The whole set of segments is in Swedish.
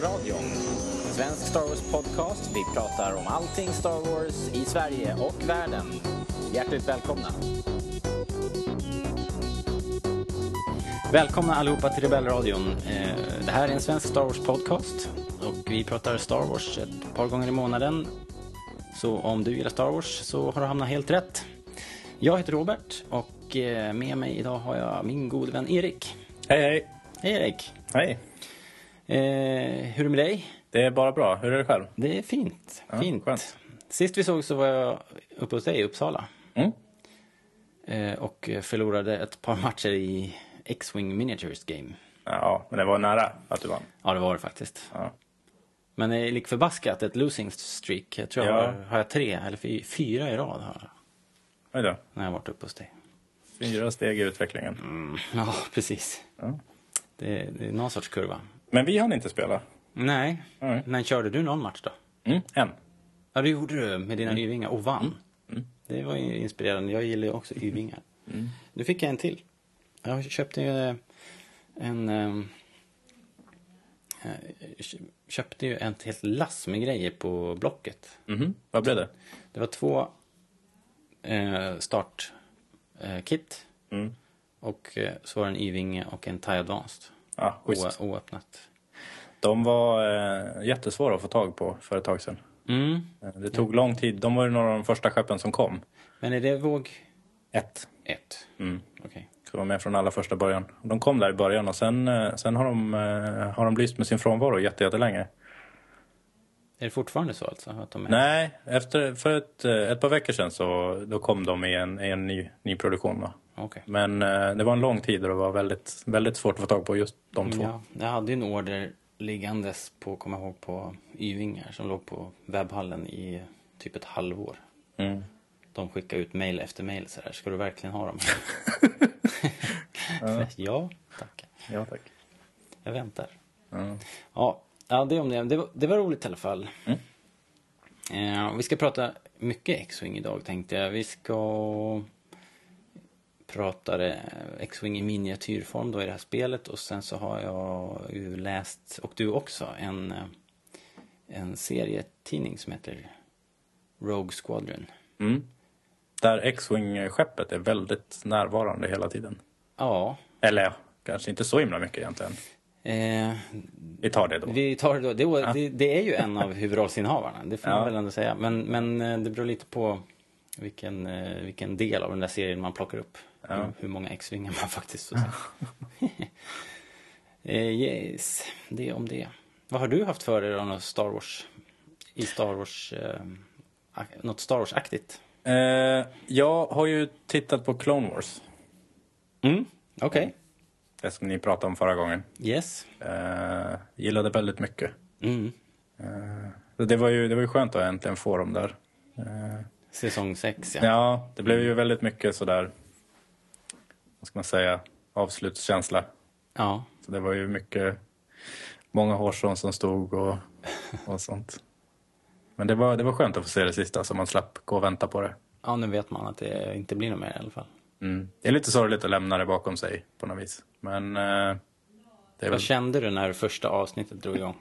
Rebellradion. Svensk Star Wars podcast. Vi pratar om allting Star Wars i Sverige och världen. Hjärtligt välkomna. Välkomna allihopa till Rebellradion. Eh, Det här är en svensk Star Wars podcast och vi pratar Star Wars ett par gånger i månaden. Så om du gillar Star Wars så har du hamnat helt rätt. Jag heter Robert och eh, med mig idag har jag min gode vän Erik. Hej, hej. Hej Erik! Hej. Eh, hur är det med dig? Det är bara bra. Hur är det själv? Det är fint. Ja, fint. skönt. Sist vi såg så var jag uppe hos dig i Uppsala. Mm. Eh, och förlorade ett par matcher i X-Wing Miniatures Game. Ja, men det var nära att du vann. Ja, det var det faktiskt. Ja. Men det är lik förbaskat ett losing streak. Jag tror jag Ja. har, har jag tre eller fy, fyra i rad har jag, Oj då. när jag varit uppe hos dig. Fyra steg i utvecklingen. Mm, ja, precis. Ja. Det, det är någon sorts kurva. Men vi hann inte spela. Nej, Nej. men körde du någon match då? Mm. En. Ja, det gjorde du med dina Y-vingar och vann. Mm. Det var inspirerande. Jag gillar ju också Y-vingar. Nu fick jag en till. Jag köpte ju en... ehm, eh, kö- köpte ju ett helt lass med grejer på Blocket. Mhm. Vad blev det? Det var två eh, startkit. Eh, kit. Mm. och eh, så var det en Y-vinge och en TIE Advanced. Ja, schysst. Oöppnat. De var eh, jättesvåra att få tag på för ett tag sedan. Mm. Eh, Det tog lång tid. De var ju några av de första skeppen som kom. Men är det våg Ett. ett? Mm. Okej. Så de var med från allra första början. De kom där i början och sen, eh, sen har, de, eh, har de lyst med sin frånvaro jätte, jättelänge. Är det fortfarande så alltså? Att de är... Nej, efter, för ett, ett par veckor sedan så då kom de i en, i en ny, ny produktion. Då. Okej. Men eh, det var en lång tid och det var väldigt, väldigt svårt att få tag på just de två. Ja, jag hade en order liggandes på, kommer ihåg, på Y-vingar som låg på webbhallen i typ ett halvår. Mm. De skickade ut mail efter mail så här. Ska du verkligen ha dem? ja. ja, tack. Ja, tack. Jag väntar. Ja. Ja, ja det om det. Det var, det var roligt i alla fall. Mm. Eh, vi ska prata mycket X-Wing idag tänkte jag. Vi ska prata eh, X-Wing i miniatyrform då i det här spelet och sen så har jag ju läst, och du också, en, eh, en serietidning som heter Rogue Squadron. Mm. Där X-Wing-skeppet är väldigt närvarande hela tiden. Ja, Eller ja, kanske inte så himla mycket egentligen. eh, Vi tar det då. Vi tar det då. Det, det, det är ju en av huvudrollsinnehavarna. Det får man Ja. väl ändå säga. Men, men eh, det beror lite på vilken, vilken del av den där serien man plockar upp. Ja. Hur, många X-vingar man faktiskt får se. Eh, yes, det om det. Vad har du haft för dig något Star Wars? I Star Wars... Eh, något Star Wars-aktigt? Eh, jag har ju tittat på Clone Wars. Mm, okej. Det som ni pratade om förra gången. Yes. Eh, gillade väldigt mycket. Mm. Eh, det, var ju, det var ju skönt att äntligen få dem där. Eh, Säsong 6, ja. Ja, det blev ju väldigt mycket sådär, vad ska man säga, avslutskänsla. Ja. Så det var ju mycket, många hårstrån som stod och, och sånt. Men det var, det var skönt att få se det sista så man slapp gå och vänta på det. Ja, nu vet man att det inte blir något mer i alla fall. Mm. Det är lite sorgligt att lämna det bakom sig på något vis. Men eh, Vad väl, kände du när första avsnittet drog igång?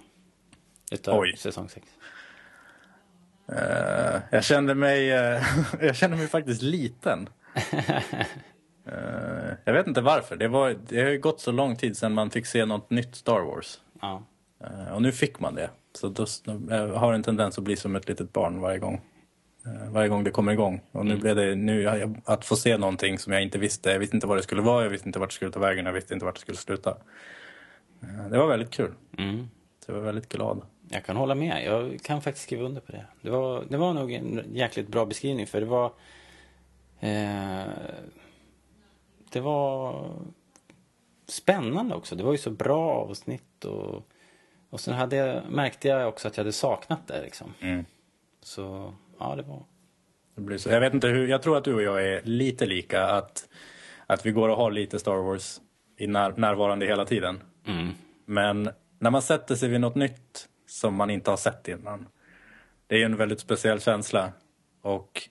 Utav Oj. säsong 6. eh, jag kände mig, eh, jag kände mig faktiskt liten. Eh, jag vet inte varför. Det, var, det har ju gått så lång tid sedan man fick se något nytt Star Wars. Ja. Eh, Och nu fick man det. Så då har en tendens att bli som ett litet barn varje gång. Eh, Varje gång det kommer igång. Och nu blev det nu att få se någonting som jag inte visste. Jag visste inte vad det skulle vara, jag visste inte vart det skulle ta vägen, jag visste inte vart det skulle sluta. Det var väldigt kul. Mm. Jag var väldigt glad. Jag kan hålla med. Jag kan faktiskt skriva under på det. Det var, det var nog en jäkligt bra beskrivning för det var... Eh, det var spännande också. Det var ju så bra avsnitt och... Och sen hade jag, märkte jag också att jag hade saknat det liksom. Mm. Så, ja det var... Det blir så. Jag vet inte hur, jag tror att du och jag är lite lika. Att, att vi går och har lite Star Wars i när, närvarande hela tiden. Mm. Men när man sätter sig vid något nytt som man inte har sett innan. Det är en väldigt speciell känsla. Och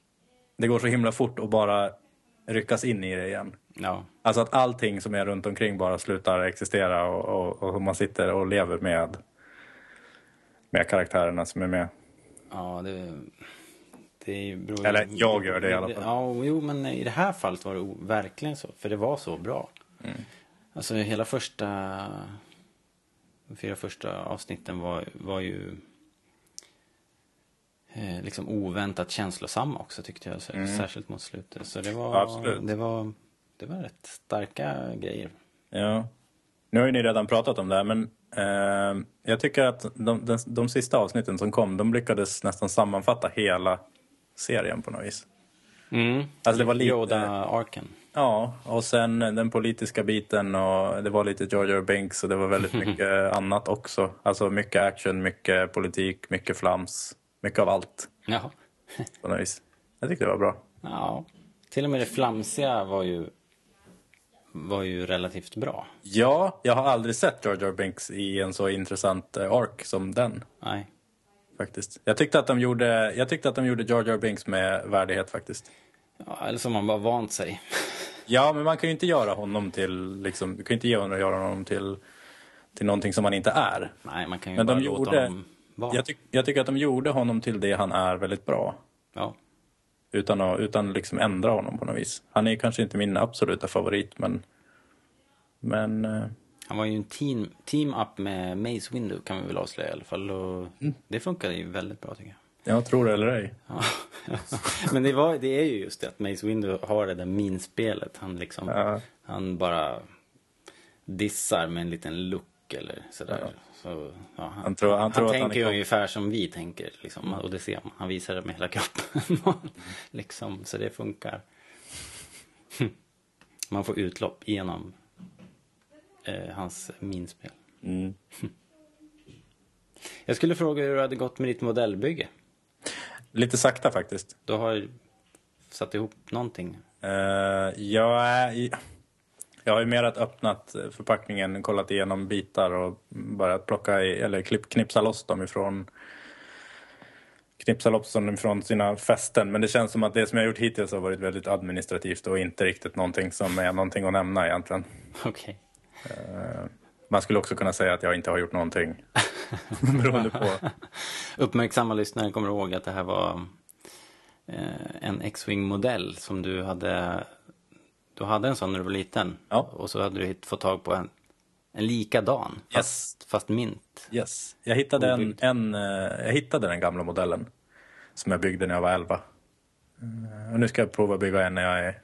det går så himla fort att bara ryckas in i det igen. Ja. Alltså att allting som är runt omkring bara slutar existera och, och, och man sitter och lever med med karaktärerna som är med. Ja, det... det beror, Eller jag gör det i alla fall. Ja, jo, men i det här fallet var det verkligen så. För det var så bra. Mm. Alltså hela första... De fyra första avsnitten var, var ju... Eh, liksom oväntat känslosamma också tyckte jag. Så, Särskilt mot slutet. Så det var... Mm. Absolut. Det var, det var rätt starka grejer. Ja. Nu har ju ni redan pratat om det här, men eh, jag tycker att de, de, de sista avsnitten som kom, de lyckades nästan sammanfatta hela serien på något vis. Alltså det var lite... Yoda-arken. Ja, och sen den politiska biten och det var lite George. Binks och det var väldigt mycket annat också. Alltså mycket action, mycket politik, mycket flams, mycket av allt Jaha. på något vis. Jag tyckte det var bra. Ja. Till och med det flamsiga var ju... Var ju relativt bra. Ja, jag har aldrig sett George R. Binks i en så intressant eh, ark som den. Nej. Faktiskt. Jag tyckte att de gjorde, jag tyckte att de gjorde George R. Binks med värdighet faktiskt. Ja, eller som man bara vant sig. Ja, men man kan ju inte göra honom till, liksom, du kan ju inte göra, göra honom till, till någonting som han inte är. Nej, man kan ju Men bara de låta gjorde, honom vara. jag, tyck, jag tycker att de gjorde honom till det han är väldigt bra. Ja. Utan att utan liksom ändra honom på något vis. Han är kanske inte min absoluta favorit, men... Men... eh, Han var ju en team, team up med Mace Windu kan vi väl avslöja i alla fall. Och Mm. Det funkade ju väldigt bra tycker jag. Jag tror det eller ej. Ja. Men det, var, det är ju just det att Mace Windu har det där minspelet. Han liksom, Ja. han bara dissar med en liten look eller sådär. Så, ja, han, Han tror- han tror han tänker är ju kom- ungefär som vi tänker. Liksom, och det ser man. Han visar det med hela kroppen. liksom, så det funkar. Man får utlopp genom eh, hans minspel. Mm. Jag skulle fråga hur det hade gått med ditt modellbygge. Lite sakta faktiskt. Du har satt ihop någonting. Uh, jag, jag har ju mer att öppnat förpackningen, kollat igenom bitar och börjat plocka i, eller klipp, knipsa loss dem ifrån knipsa loss dem ifrån sina fästen. Men det känns som att det som jag gjort hittills har varit väldigt administrativt och inte riktigt någonting som är någonting att nämna egentligen. Okej. Eh, man skulle också kunna säga att jag inte har gjort någonting. Beroende på. Uppmärksamma lyssnare kommer ihåg att det här var eh, en X-Wing-modell som du hade. Du hade en sån när du var liten. Ja. Och så hade du fått tag på en, en likadan. Fast, fast mint. Yes. Jag, hittade en, en, eh, jag hittade den gamla modellen som jag byggde när jag var 11. Eh, Och nu ska jag prova bygga en när jag är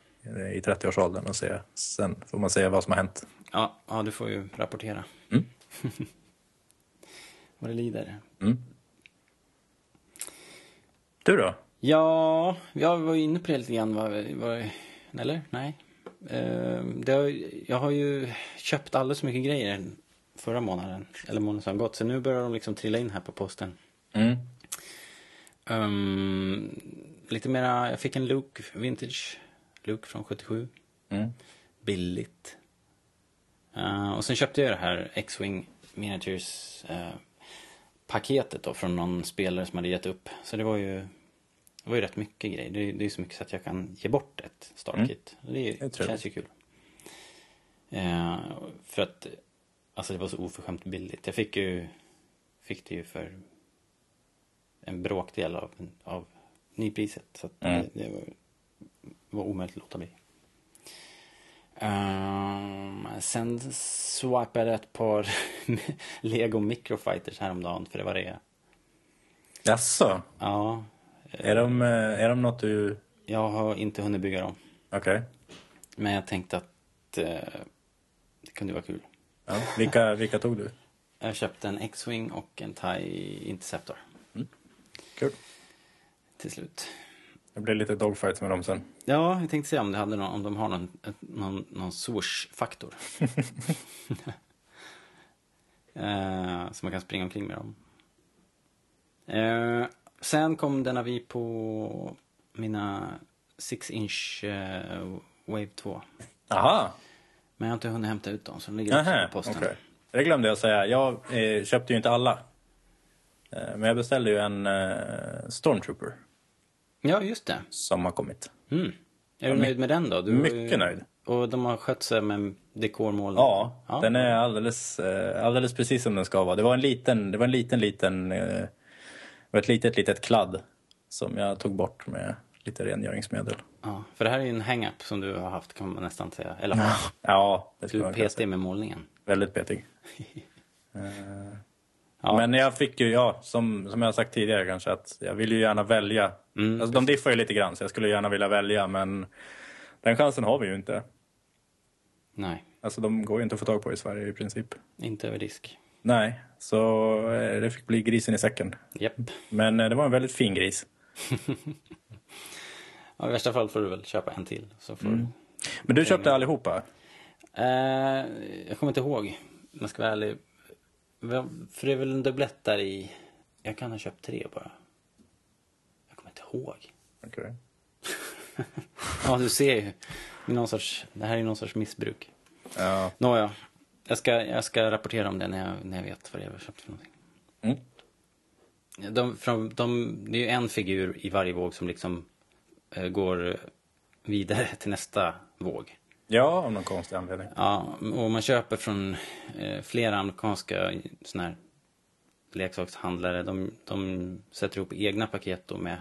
i 30-årsåldern och se. Sen får man se vad som har hänt. Ja, ja du får ju rapportera. Mm. Vad det lider. Du då? Ja, jag var inne på det lite grann. Vad, vad, eller? Nej. Eh, det har, jag har ju köpt alldeles så mycket grejer förra månaden. Eller månaden som gått. Så nu börjar de liksom trilla in här på posten. Mm. Ehm, lite mera, jag fick en Luke Vintage. Luke från 77. Mm. Billigt. Eh, och sen köpte jag det här X-Wing Miniatures eh, paketet då från någon spelare som hade gett upp. Så det var ju, det var ju rätt mycket grejer. Det, är- det är så mycket så att jag kan ge bort ett startkit. Det, Mm. Det det känns ju kul. Eh, för att alltså det var så oförskämt billigt. Jag fick ju fick det ju för en bråkdel av, av nypriset. Så att Mm. det, det var, var omöjligt att låta bli. Ehm, sen swipade jag ett par Lego Microfighters häromdagen för det var det. Jaså? Ja, Är de, eh, är de något du... jag har inte hunnit bygga dem. Okej. Men jag tänkte att eh, det kunde vara kul. Ja. Vilka, vilka tog du? Jag köpte en X-Wing och en TIE Interceptor Kul. till slut. Det blir lite dogfights med dem sen. Ja, jag tänkte se om, det hade någon, om de har någon, någon, någon swoosh-faktor. eh, så man kan springa omkring med dem. Eh, sen kom denna vi på mina 6 inch eh, Wave 2. Aha! Men jag har inte hunnit hämta ut dem så de ligger Aha, på posten. okej. Det glömde jag säga. Jag eh, köpte ju inte alla. Eh, men jag beställde ju en eh, Stormtrooper Ja, just det. som har kommit. Mm. Är du nöjd med den då? Du Mycket nöjd. Och de har skött sig med dekormål? Ja, Ja. den är alldeles, eh, alldeles precis som den ska vara. Det var en liten, det var en liten, liten, eh, var ett litet, litet kladd som jag tog bort med lite rengöringsmedel. Ja, för det här är ju en hang-up som du har haft kan man nästan säga. Eller Ja, det du är petig med målningen. Väldigt petig. Ja. Men jag fick ju, ja, som, som jag sagt tidigare kanske, att jag vill ju gärna välja. Mm, alltså, de diffar ju lite grann, så jag skulle gärna vilja välja, men den chansen har vi ju inte. Nej, Alltså de går ju inte att få tag på i Sverige i princip. inte över disk. Nej, så eh, det fick bli grisen i säcken. Japp. Men eh, det var en väldigt fin gris. Ja, I värsta fall får du väl köpa en till. Så får Mm. Men du köpte allihopa? eh, jag kommer inte ihåg, om jag ska vara ärlig. För det är väl en dubblett där i... Jag kan ha köpt tre bara. Jag kommer inte ihåg. Okej. Ja, du ser ju. Det, är någon sorts, det här är någon sorts missbruk. Ja. Nåja, jag ska, jag ska rapportera om det när jag, när jag vet vad det är jag har köpt för någonting. Mm. De, från, de, det är ju en figur i varje våg som liksom eh, går vidare till nästa våg. ja, av någon konstig anledning. Ja, och man köper från eh, flera amerikanska såna här leksakshandlare. De, de sätter ihop egna paket då med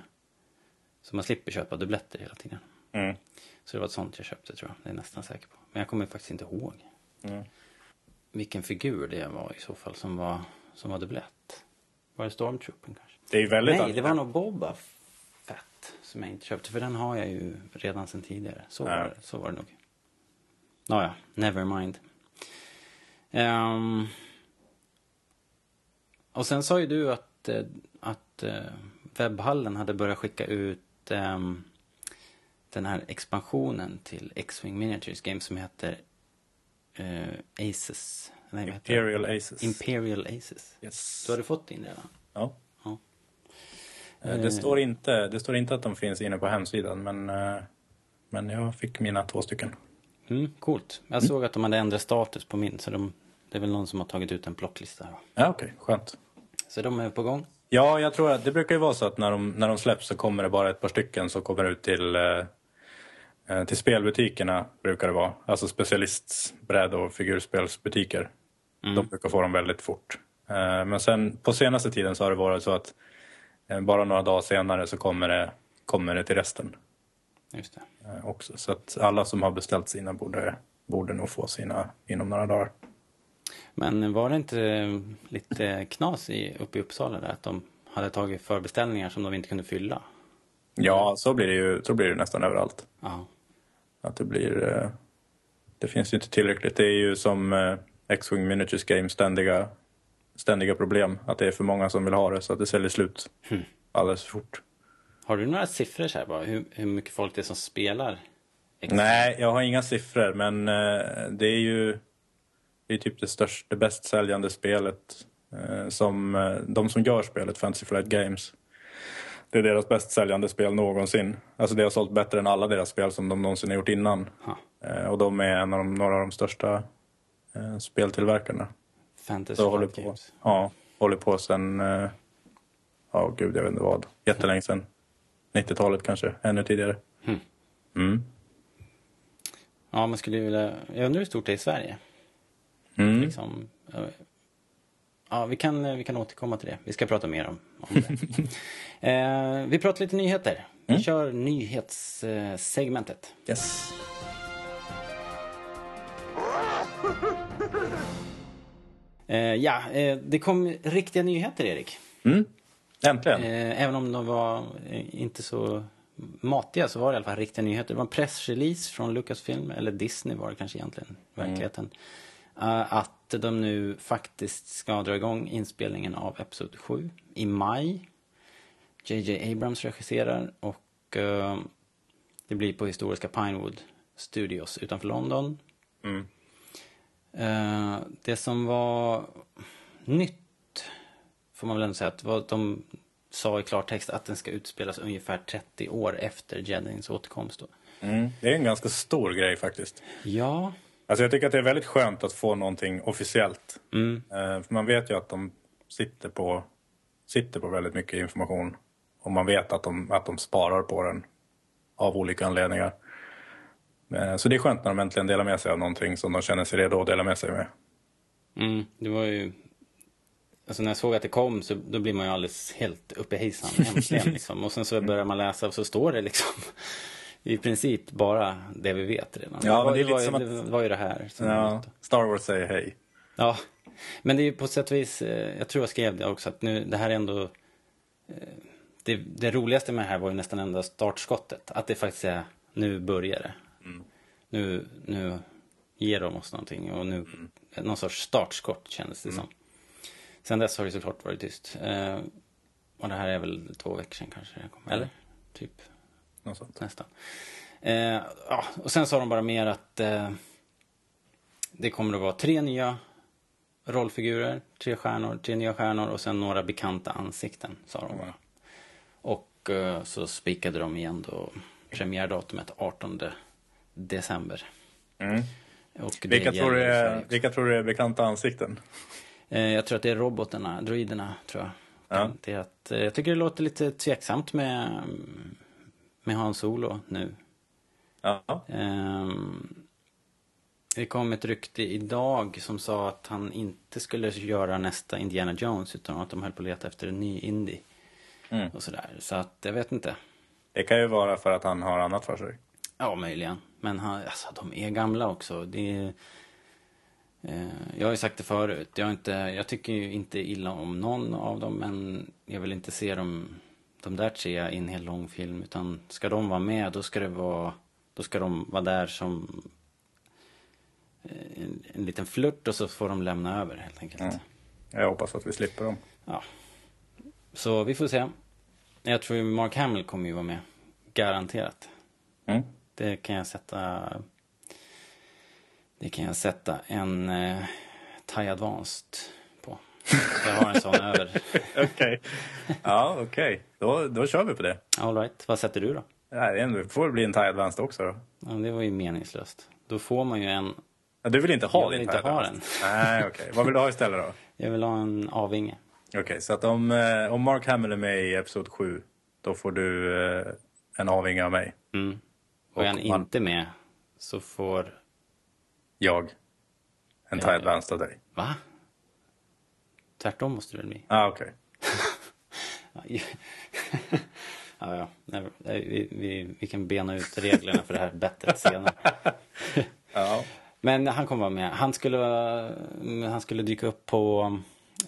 så man slipper köpa dubbletter hela tiden. Mm. Så det var ett sånt jag köpte tror jag. Det är jag nästan säker på. Men jag kommer faktiskt inte ihåg Mm. Vilken figur det var i så fall som var, som var dubblett. Var det Stormtroopen kanske? Det är väldigt... Nej, det var nog Boba Fett som jag inte köpte. För den har jag ju redan sedan tidigare. Så, var, det, så var det nog. Nåja, never mind. Ehm, och sen sa ju du att, eh, att eh, webbhallen hade börjat skicka ut ehm, den här expansionen till X-Wing Miniatures Game som heter eh, Aces. Nej? Imperial Aces. Imperial Aces. yes. Du hade fått din redan? Ja. Ja. Eh, Det står, inte, det står inte att de finns inne på hemsidan, men, eh, men jag fick mina två stycken. Mm, coolt. Jag såg att de hade ändrat status på min, så de, det är väl någon som har tagit ut en plocklista. Ja, okej. Skönt. Så de är på gång. Ja, jag tror att det brukar ju vara så att när de, när de släpps så kommer det bara ett par stycken som kommer ut till, eh, eh, till spelbutikerna, brukar det vara. Alltså specialistbräd och figurspelsbutiker. De brukar få dem väldigt fort. Eh, men sen på senaste tiden så har det varit så att eh, bara några dagar senare så kommer det, kommer det till resten Just det. eh, också. Så att alla som har beställt sina borde, borde nog få sina inom några dagar. Men var det inte lite knas i, uppe i Uppsala där? Att de hade tagit förbeställningar som de inte kunde fylla? Ja, så blir det ju så blir det nästan överallt. Ja. Att det blir... Eh, det finns ju inte tillräckligt. Det är ju som eh, X-Wing Miniatures Game ständiga, ständiga problem. Att det är för många som vill ha det så att det säljer slut alldeles för fort. Har du några siffror så här bara? Hur, hur mycket folk det är som spelar? X- Nej, jag har inga siffror men eh, det är ju det är typ det största, det bäst säljande spelet som de som gör spelet, Fantasy Flight Games. Det är deras bäst säljande spel någonsin. Alltså det har sålt bättre än alla deras spel som de någonsin har gjort innan. Eh, och de är en av de, några av de största eh, speltillverkarna. Fantasy Så håller Flight på, Games. ja, håller på sen, eh, ja gud jag vet inte vad, jättelänge sen. 90-talet kanske, ännu tidigare. Mm. Mm. Ja, man skulle vilja... Jag undrar hur stort det är i Sverige. Mm. Liksom, eh, ja, vi kan, vi kan återkomma till det. Vi ska prata mer om, om det. eh, vi pratar lite nyheter. Vi kör nyhetssegmentet. Yes. Eh, ja, eh, det kom riktiga nyheter, Erik. Mm. Äntligen. Eh, även om de var eh, inte så matiga så var det i alla fall riktiga nyheter. Det var en pressrelease från Lucasfilm, eller Disney var det kanske egentligen, i verkligheten. Eh, att de nu faktiskt ska dra igång inspelningen av Episod 7 i maj. JJ Abrams regisserar och eh, det blir på historiska Pinewood Studios utanför London. Mm. Eh, det som var nytt, får man väl ändå säga, att vad de sa i klartext att den ska utspelas ungefär 30 år efter Jedins återkomst. Då. Mm. Det är en ganska stor grej faktiskt. Ja, Alltså jag tycker att det är väldigt skönt att få någonting officiellt. mm, Eh, för man vet ju att de sitter på, sitter på väldigt mycket information. Och man vet att de, att de sparar på den av olika anledningar. Eh, Så det är skönt när de äntligen delar med sig av någonting som de känner sig redo att dela med sig med. Mm, det var ju... Alltså när jag såg att det kom så då blir man ju alldeles helt uppe i hejsan äntligen liksom. Och sen så börjar man läsa och så står det liksom i princip bara det vi vet redan. Ja, det, det är var, lite som att- det var ju det här. Ja, Star Wars säger hej. Ja, men det är ju på sätt och vis, eh, jag tror jag skrev det också, att nu, det här är ändå, eh, det, det roligaste med det här var ju nästan ändå startskottet. Att det faktiskt är, nu börjar det. Nu, nu ger de oss någonting och nu, någon sorts startskott kändes det som. Sen dess har det såklart varit tyst. Eh, och det här är väl två veckor sedan kanske det kom, eller? Typ Något sånt. nästan. Eh, ja, och sen sa de bara mer att eh, det kommer att vara tre nya rollfigurer, tre stjärnor, tre nya stjärnor och sen några bekanta ansikten, sa de bara. Och eh, så spikade de igen då premiärdatumet 18 december. Mm. Och det Vilka, tror du är, vilka tror du är bekanta ansikten? Eh, jag tror att det är robotarna, droiderna, tror jag. Ja. Det att, eh, jag tycker det låter lite tveksamt med, med Han Solo nu. Ja. Ehm, det kom ett rykte idag som sa att han inte skulle göra nästa Indiana Jones utan att de höll på att leta efter en ny Indy. Mm. Och sådär. Så att jag vet inte. Det kan ju vara för att han har annat för sig. Ja, möjligen. Men han, alltså, de är gamla också. Det är, eh, jag har ju sagt det förut. Jag, inte, jag tycker ju inte illa om någon av dem. Men jag vill inte se dem, de där tre i en hel lång film. Utan ska de vara med, då ska det vara, då ska de vara där som eh, en, en liten flört och så får de lämna över helt enkelt. Mm. Jag hoppas att vi slipper dem. Ja. Så vi får se. Jag tror Mark Hamill kommer ju vara med. Garanterat. Mm. Det kan jag sätta... Det kan jag sätta en eh, Thai Advanced. Jag har en sån över. Okej. Ja, okej. Då, då kör vi på det. All right. Vad sätter du då? Nej, det får bli en Thai Advanced också då. Ja, det var ju meningslöst. Då får man ju en... Ja, du vill inte ha Jag vill din inte Thai ha Advanced? Nej, okej. Vad vill du ha istället då? Jag vill ha en avinge. Okej, så att om, eh, om Mark Hamill är med i Episod 7, då får du eh, en avvinge av mig. Mm. Och är han man- inte med så får... Jag. En Thai Eh. Advanced av dig. Va? Tvärtom måste det väl bli? Ah, okej. Ja, ja. Nej, vi, vi, vi kan bena ut reglerna för det här bättre senare. Ja. Men han kommer vara med. Han skulle, han skulle dyka upp på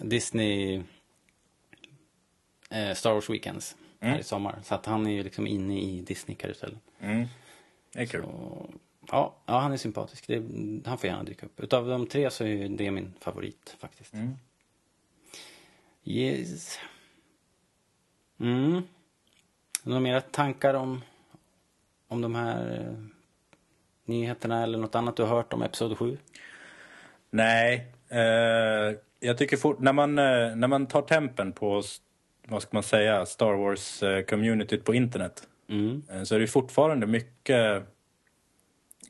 Disney eh, Star Wars Weekends här i sommar. Så att han är ju liksom inne i Disney-karusellen. Mm. Det är kul. Och, ja, ja, han är sympatisk. Det, han får gärna dyka upp. Utav de tre så är det min favorit faktiskt. Mm. Yes. Mm. Några mera tankar om, om de här eh, nyheterna eller något annat du har hört om Episod 7? Nej, eh, jag tycker fort, när, man, eh, när man tar tempen på, vad ska man säga, Star Wars-communityt på internet Mm. eh, så är det fortfarande mycket...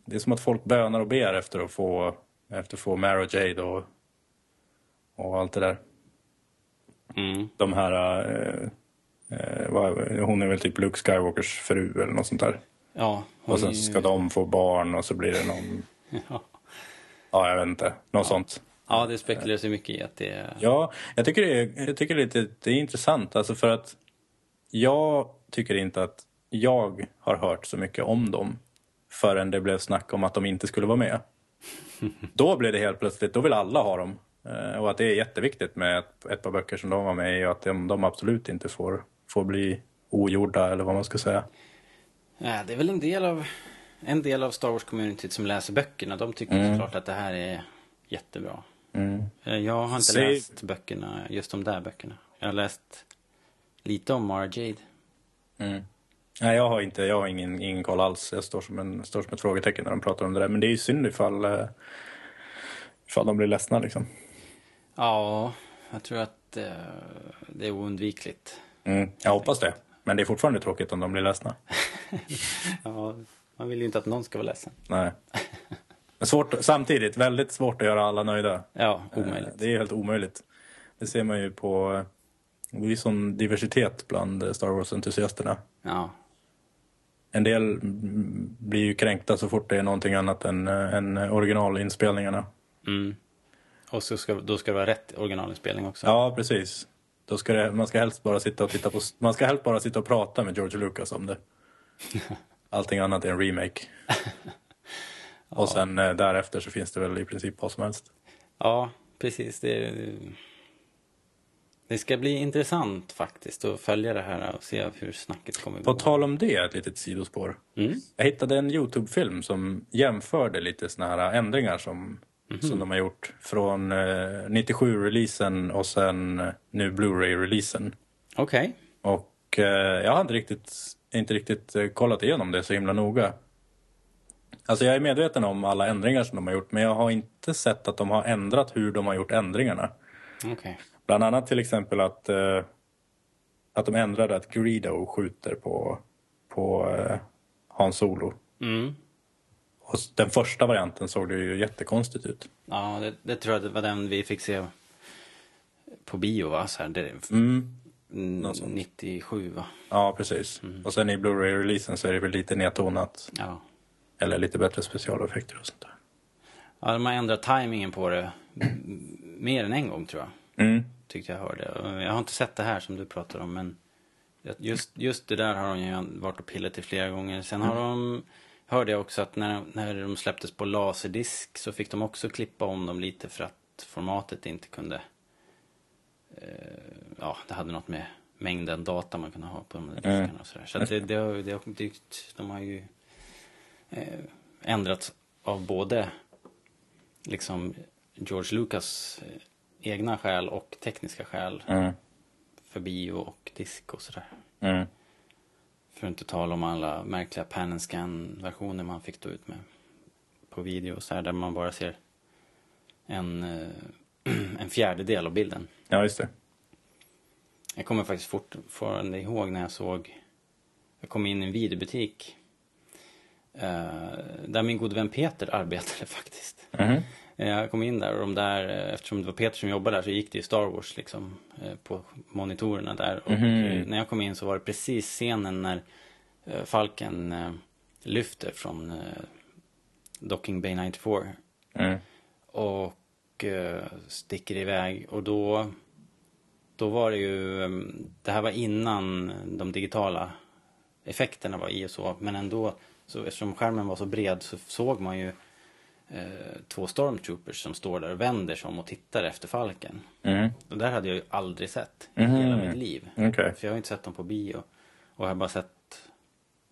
Det är som att folk bönar och ber efter att få, efter att få Mara Jade och, och allt det där. Mm. De här... Eh, eh, vad, hon är väl typ Luke Skywalkers fru eller något sånt där. Ja. Och sen är ju- ska de få barn och så blir det någon... Ja. Ja, jag vet inte. Något sånt. ja, det spekuleras ju mycket i att det är... Ja, jag tycker det är, jag tycker lite, det är intressant. Alltså för att jag tycker inte att jag har hört så mycket om dem förrän det blev snack om att de inte skulle vara med. Då blev det helt plötsligt, då vill alla ha dem. Eh, Och att det är jätteviktigt med ett, ett par böcker som de var med i och att de, de absolut inte får, får bli ogjorda eller vad man ska säga. Ja, det är väl en del av, en del av Star Wars-communityt som läser böckerna. De tycker Mm. såklart att det här är jättebra. Mm. Eh, Jag har inte Säg- läst böckerna, just de där böckerna. Jag har läst lite om Mara Jade. Mm. Nej, jag har, inte, jag har ingen, ingen koll alls. Jag står som, en, står som ett frågetecken när de pratar om det där. Men det är ju synd ifall, eh, ifall de blir ledsna liksom. Ja, jag tror att eh, det är oundvikligt. Mm, jag hoppas det. Men det är fortfarande tråkigt om de blir ledsna. Ja, man vill ju inte att någon ska vara ledsen. Nej. Men svårt, samtidigt väldigt svårt att göra alla nöjda. Ja, Eh, omöjligt. Det är helt omöjligt. Det ser man ju på... eh, Det är ju sån diversitet bland eh, Star Wars-entusiasterna. Ja. en del blir ju kränkta så fort det är någonting annat än, eh, än originalinspelningarna. Mm. Och så ska, då ska det vara rätt originalinspelning också. Ja, precis. Då ska det, man ska helst bara sitta och titta på... Man ska helst bara sitta och prata med George Lucas om det. Allting annat är en remake. Och sen eh, därefter så finns det väl i princip vad som helst. Ja, precis. Det, det ska bli intressant faktiskt att följa det här och se hur snacket kommer På gå. tal om det, ett litet sidospår. Mm. Jag hittade en Youtube-film som jämförde lite såna här ändringar som, som de har gjort från eh, 97-releasen och sen eh, nu Blu-ray-releasen. Okej. Och eh, jag har inte riktigt, inte riktigt eh, kollat igenom det så himla noga. Alltså jag är medveten om alla ändringar som de har gjort men jag har inte sett att de har ändrat hur de har gjort ändringarna. Okej. Bland annat till exempel att, eh, att de ändrade att Greedo skjuter på, på eh, Han Solo. Mm. Och den första varianten såg det ju jättekonstigt ut. Ja, det, det tror jag det var den vi fick se på bio va? Så här, det, Mm. mm, något sånt. 97 va? Ja, precis. Och sen i Blu-ray-releasen så är det väl lite nedtonat. Ja. Eller lite bättre specialeffekter och sånt där. ja. De har ändrat tajmingen på det mer än en gång tror jag. Mm. Tyckte jag hörde. Jag har inte sett det här som du pratar om men just, just det där har de ju varit och pillat i flera gånger. Sen har de hörde jag också att när, när de släpptes på laserdisk så fick de också klippa om dem lite för att formatet inte kunde eh, ja, det hade något med mängden data man kunde ha på de där diskarna och sådär. Så det, det, har, det har dykt, de har ju eh, ändrats av både liksom George Lucas eh, egna skäl och tekniska skäl Mm. för bio och disk och sådär. Mm. För att inte tala om alla märkliga pan and scan versioner man fick stå ut med på video så här, där man bara ser en, eh, en fjärdedel av bilden. Ja, just det. Jag kommer faktiskt fortfarande ihåg när jag såg, jag kom in i en videobutik eh, där min gode vän Peter arbetade faktiskt. Mhm. Eh, Jag kom in där och de där, eh, eftersom det var Peter som jobbade där så gick det ju Star Wars liksom eh, på monitorerna där. Och Mhm. eh, när jag kom in så var det precis scenen när eh, Falken eh, lyfter från eh, Docking Bay 94 Mm. och eh, sticker iväg och då då var det ju, eh, det här var innan de digitala effekterna var i och så, men ändå, så eftersom skärmen var så bred så såg man ju eh, två stormtroopers som står där och vänder sig om och tittar efter Falken. Mm. Och där hade jag ju aldrig sett i Mhm. hela mitt liv. Okej. För jag har inte sett dem på bio. Och jag har bara sett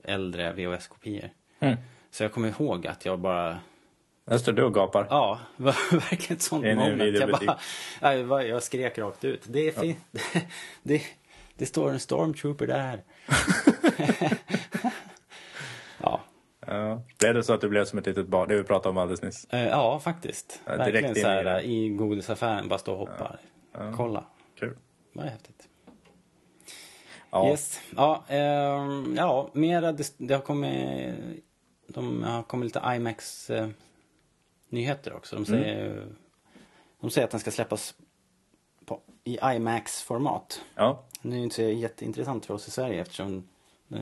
äldre VHS-kopior. Mm. Så jag kommer ihåg att jag bara Där står du och gapar. Ja, det var verkligen ett sånt Det moment. Jag, bara, ja, jag bara- jag skrek rakt ut. Det är fint. Det, det står en stormtrooper där. ja. Ja. Blev det så att du blev som ett litet barn? Det vi pratade om alldeles nyss. Eh, ja, faktiskt. Ja, direkt Verkligen så i här i godisaffären, bara stå och hoppa. Kolla. Kul. Det var häftigt. Ja. Yes. Ja, ehm, ja mera, det, det har kommit, de har kommit lite IMAX eh, nyheter också. De säger, de säger att den ska släppas på, i IMAX-format. Ja. Det är ju inte så jätteintressant för oss i Sverige eftersom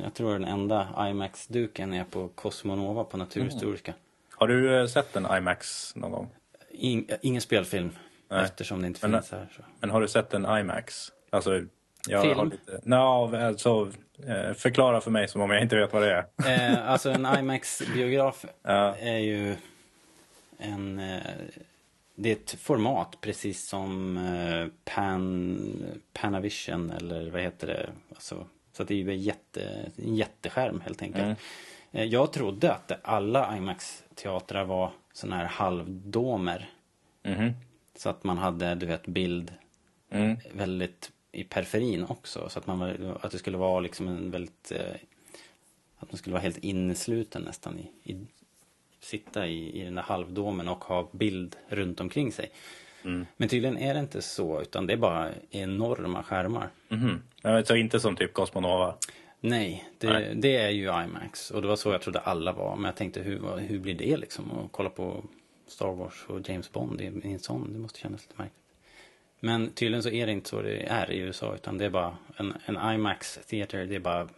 jag tror den enda IMAX-duken är på Cosmonova på Naturhistoriska. Har du eh, sett en IMAX någon gång? In, ingen spelfilm Nej. eftersom det inte Men- finns här. Så. Men har du sett en IMAX? Alltså, jag Film? har lite... No, alltså, eh, förklara för mig som om jag inte vet vad det är. Eh, alltså en IMAX-biograf Ja. är ju en... Eh, det är ett format precis som eh, Pan, Panavision eller vad heter det? Alltså, så att det är ju en, jätte, en jätteskärm helt enkelt. Mm. Eh, jag trodde att alla IMAX-teatrar var såna här halvdomer. Mhm. Så att man hade, du vet, bild Mm. väldigt i periferin också. Så att, man, att det skulle vara liksom en väldigt... Eh, att man skulle vara helt innesluten nästan i, i sitta i, i den där halvdomen och ha bild runt omkring sig. Men tydligen är det inte så, utan det är bara enorma skärmar. Mhm. Ja, Så inte som typ Cosmonova? Nej, det, Nej. det är ju IMAX. Och det var så jag trodde alla var. Men jag tänkte, hur, hur blir det liksom? Att kolla på Star Wars och James Bond i en sån, det måste kännas lite märkligt. Men tydligen så är det inte så det är i USA. Utan det är bara en, en IMAX theater, det är bara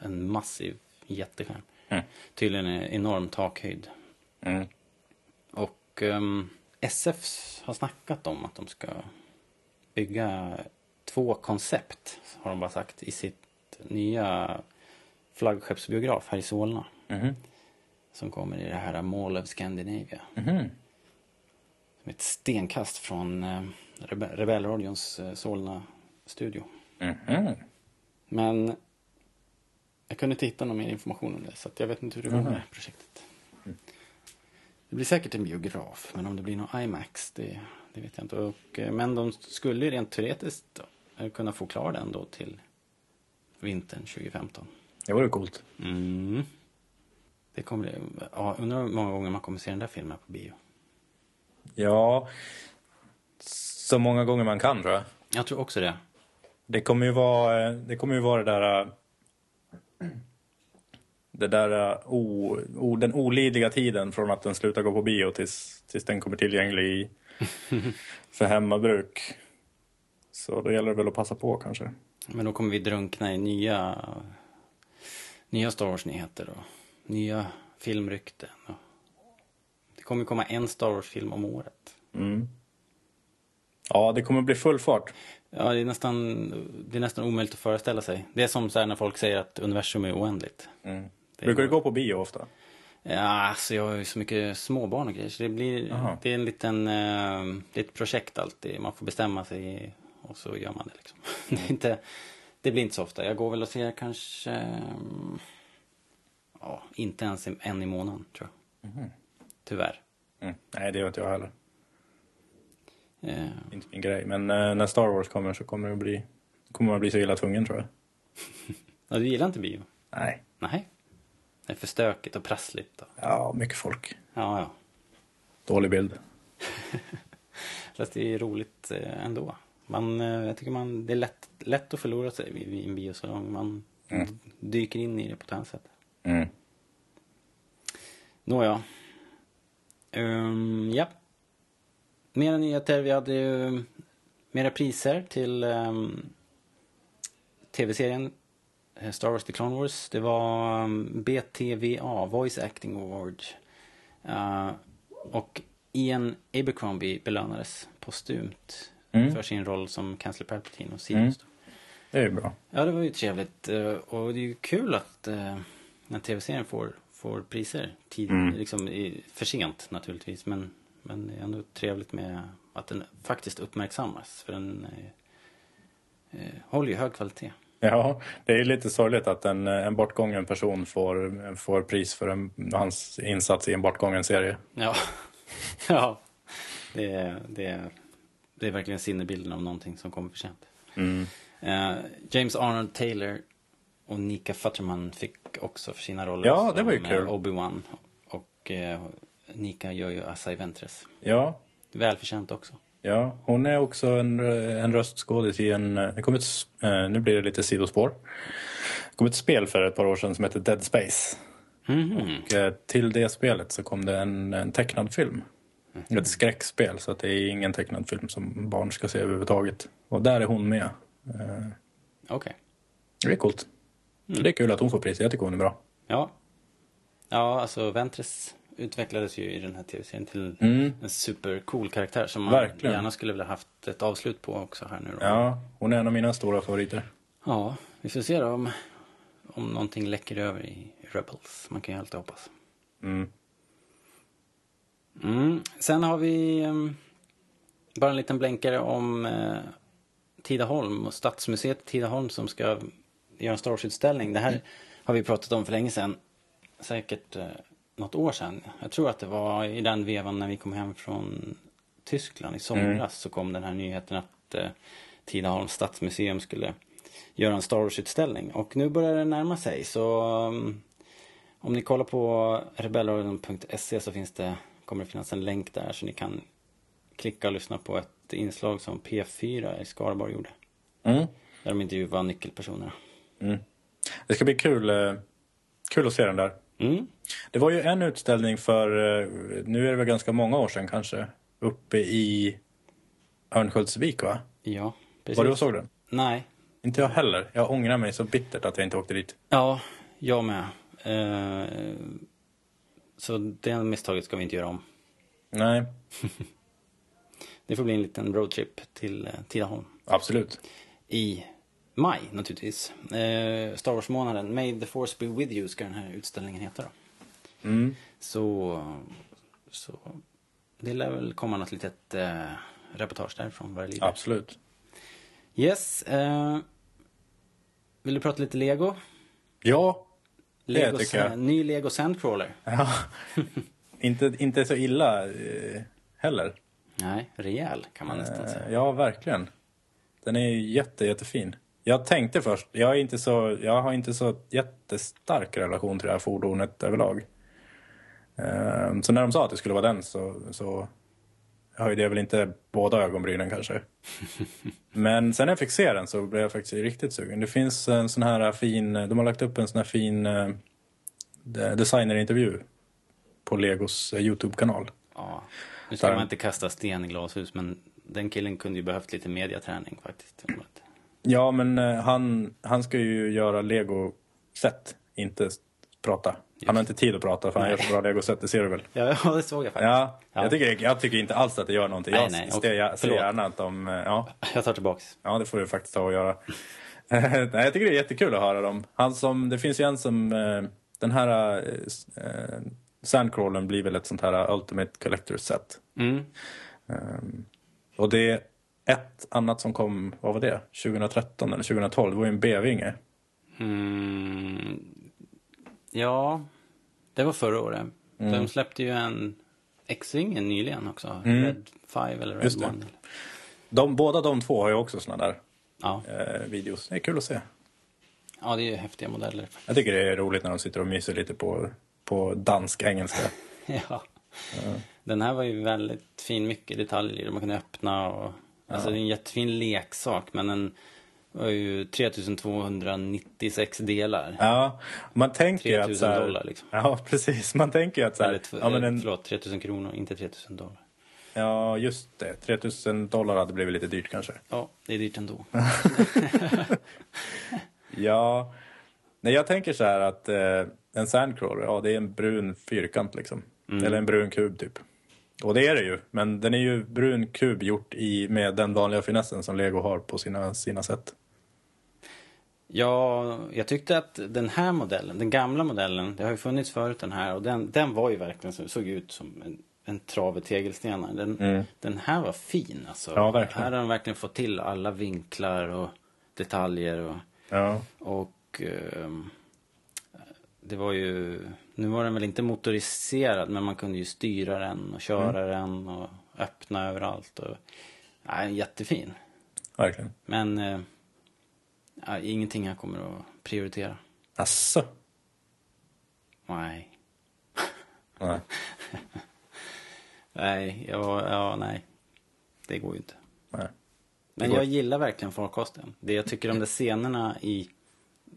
en massiv jätteskärm. Mm. Tydligen en enorm takhöjd. Mm. Och ehm, SF har snackat om att de ska bygga två koncept, har de bara sagt, i sitt nya flaggskeppsbiograf här i Solna. Mhm. Som kommer i det här Mall of Scandinavia. Mhm. Som ett stenkast från eh, Rebe- Rebellradions eh, Solna-studio. Mhm. Men jag kunde inte hitta någon mer information om det, så jag vet inte hur det går med det här projektet. Det blir säkert en biograf, men om det blir någon IMAX, det, det vet jag inte. Och, eh, men de skulle ju rent teoretiskt eh, kunna få klar den då till vintern 2015. Det vore coolt. Mm. Det kommer ja, undrar hur många gånger man kommer se den där filmen på bio. Ja, så många gånger man kan tror jag. Jag tror också det. Det kommer ju vara det, kommer ju vara det där... Det där, äh, o, o, den olidliga tiden från att den slutar gå på bio tills, tills den kommer tillgänglig i, för hemmabruk. Så då gäller det väl att passa på kanske. Men då kommer vi drunkna i nya, nya Star Wars-nyheter och nya filmrykten. Det kommer komma en Star Wars-film om året. Mm. Ja, det kommer bli full fart. Ja, det är nästan, det är nästan omöjligt att föreställa sig. Det är som så när folk säger att universum är oändligt. Mm. Brukar du gå på bio ofta? Ja, alltså jag har ju så mycket småbarn och grejer så det blir, Aha. det är en liten, eh, det är ett projekt alltid. Man får bestämma sig och så gör man det liksom. Det, är inte, det blir inte så ofta. Jag går väl och ser kanske, mm, ja, inte ens en i månaden tror jag. Tyvärr. Mm. Nej, det gör inte jag heller. Eh, Inte min grej. Men äh, när Star Wars kommer så kommer, det bli, kommer man bli så illa tvungen tror jag. ja, du gillar inte bio? Nej. Nej. Det är för stökigt och prassligt. Och, Ja, mycket folk. ja, ja. Dålig bild. Fast det är roligt eh, ändå. Man, eh, jag tycker man, det är lätt, lätt att förlora sig vid en biosalong. Man Mm. dyker in i det på ett annat sätt. Mm. Nåja. Um, ja. Mera nyheter. Vi hade ju mera priser till ehm, tv-serien Star Wars The Clone Wars. Det var um, BTVA, Voice Acting Award. Uh, och Ian Abercrombie belönades postumt Mm. för sin roll som Kansler Palpatine och Sidious. Mm. Det är ju bra. Ja, det var ju trevligt. eh, Och det är ju kul att eh, när tv-serien får, får priser tid, Mm. liksom i, för sent naturligtvis. Men, men det är ändå trevligt med att den faktiskt uppmärksammas. För den eh, eh, håller ju hög kvalitet. Ja, det är lite sorgligt att en, en bortgången person får, får pris för en, hans insats i en bortgången serie. Ja, ja. Det, är- det, är- det är verkligen sinnebilden av någonting som kommer för sent. Mm. Eh, James Arnold Taylor och Nika Futterman fick också för sina roller Ja, det var ju kul. eh, Obi-Wan. Och eh, Nika gör ju Assai Ventress. Ja, Välförtjänt också. Ja, hon är också en, en röstskådis i en... Det kom ett, eh, nu blir det lite sidospår. Det kom ett spel för ett par år sedan som heter Dead Space. Mhm. Och eh, till det spelet så kom det en, en tecknad film. Ett skräckspel, så att det är ingen tecknad film som barn ska se överhuvudtaget. Och där är hon med. Eh, Okej. Det är coolt. Så det är kul att hon får pris. Jag tycker hon är bra. Ja. Ja, alltså Ventress utvecklades ju i den här tv-serien till Mm. en supercool karaktär som man Verkligen. gärna skulle vilja haft ett avslut på också här nu då. Ja, hon är en av mina stora favoriter. Ja, vi får se då om, om någonting läcker över i Rebels. Man kan ju alltid hoppas. Mm. Mm. Sen har vi um, bara en liten blänkare om uh, Tidaholm och Stadsmuseet Tidaholm som ska göra en Star Wars-utställning. Det här har vi pratat om för länge sedan. Säkert uh, något år sedan. Jag tror att det var i den vevan när vi kom hem från Tyskland i somras så kom den här nyheten att uh, Tidaholms stadsmuseum skulle göra en Star Wars-utställning. Och nu börjar det närma sig så um, om ni kollar på rebellradion.se så finns det, kommer det finnas en länk där så ni kan klicka och lyssna på ett inslag som P4 i Skaraborg gjorde. Mm. Där de intervjuade nyckelpersonerna. Mm. Det ska bli kul, eh, kul att se den där. Mm. Det var ju en utställning för, eh, nu är det väl ganska många år sedan kanske, uppe i Örnsköldsvik va? Ja, precis. Var du och såg den? Nej. Inte jag heller. Jag ångrar mig så bittert att jag inte åkte dit. Ja, jag med. Eh, så det misstaget ska vi inte göra om. Nej, Det får bli en liten roadtrip till eh, Tidaholm. absolut. I maj naturligtvis. Eh, Star Wars-månaden. May the force be with you ska den här utställningen heta då. Mm. Så, så det lär väl komma något litet eh, reportage därifrån vad det lider. Absolut. Yes. Eh, vill du prata lite Lego? Ja, Lego tycker jag. Ny Lego Sandcrawler. ja. inte, inte så illa eh, heller. Nej, rejäl kan man nästan säga. Eh, Ja, verkligen. Den är ju jätte, jättefin. Jag tänkte först, jag, är inte så, jag har inte så jättestark relation till det här fordonet överlag. Eh, Så när de sa att det skulle vara den så, så höjde jag väl inte båda ögonbrynen kanske. Men sen när jag fick se den så blev jag faktiskt riktigt sugen. Det finns en sån här fin, de har lagt upp en sån här fin eh, de- designerintervju på Legos eh, Youtube-kanal. Ja. Nu ska Där- man inte kasta sten i glashus men den killen kunde ju behövt lite mediaträning faktiskt. Ja, men eh, han, han ska ju göra Lego-set, inte prata. Han har inte tid att prata för han gör så bra Lego-set, det ser du väl? Ja, det såg jag faktiskt. Ja, Ja. Jag, tycker, jag tycker inte alls att det gör någonting. Nej, jag nej, ser, ser gärna att de... eh, Ja, Jag tar tillbaks. ja, det får du faktiskt ta och göra. nej, jag tycker det är jättekul att höra dem. Han som, det finns ju en som... eh, Den här eh, Sandcrawlen blir väl ett sånt här Ultimate Collector Set. Mm. Um, och det ett annat som kom, vad var det? 2013 eller 2012? Det var ju en B-vinge. Mm. Ja, det var förra året. Mm. De släppte ju en X-vingen nyligen också. Mm. Red 5 eller Red Just det. 1. De, båda de två har ju också såna där Ja. eh, videos. Det är kul att se. ja, det är ju häftiga modeller. Jag tycker det är roligt när de sitter och myser lite på, på dansk-engelska. ja. Den här var ju väldigt fin, mycket detaljer. Man kunde öppna och... Alltså det är en jättefin leksak men den var ju 3296 delar. Ja, man tänker ju att 3000 så här, dollar, liksom. Ja, precis. Man tänker ju att så här, Eller, ja, men eh, en, Förlåt, 3000 kronor, inte 3000 dollar. ja, just det. 3000 dollar hade blivit lite dyrt kanske. Ja, det är dyrt ändå. Ja, nej jag tänker så här att eh, en sandcrawler, ja det är en brun fyrkant liksom. Eller en brun kub typ. Och det är det ju, men den är ju brun kub gjort i, med den vanliga finessen som Lego har på sina, sina sätt. Ja, jag tyckte att den här modellen, den gamla modellen, det har ju funnits förut den här och den, den var ju verkligen så, såg ut som en, en trave tegelstenar. Den, den här var fin alltså. Ja, verkligen. Här har de verkligen fått till alla vinklar och detaljer och, Ja, och ehm, det var ju, nu var den väl inte motoriserad men man kunde ju styra den och köra den och öppna överallt. Och, ja, jättefin. verkligen. Men eh, ja, ingenting jag kommer att prioritera. Asså? Nej. Nej. Nej, ja, ja, nej. Det går ju inte. Nej. Men jag gillar verkligen farkosten. Det jag tycker om de scenerna i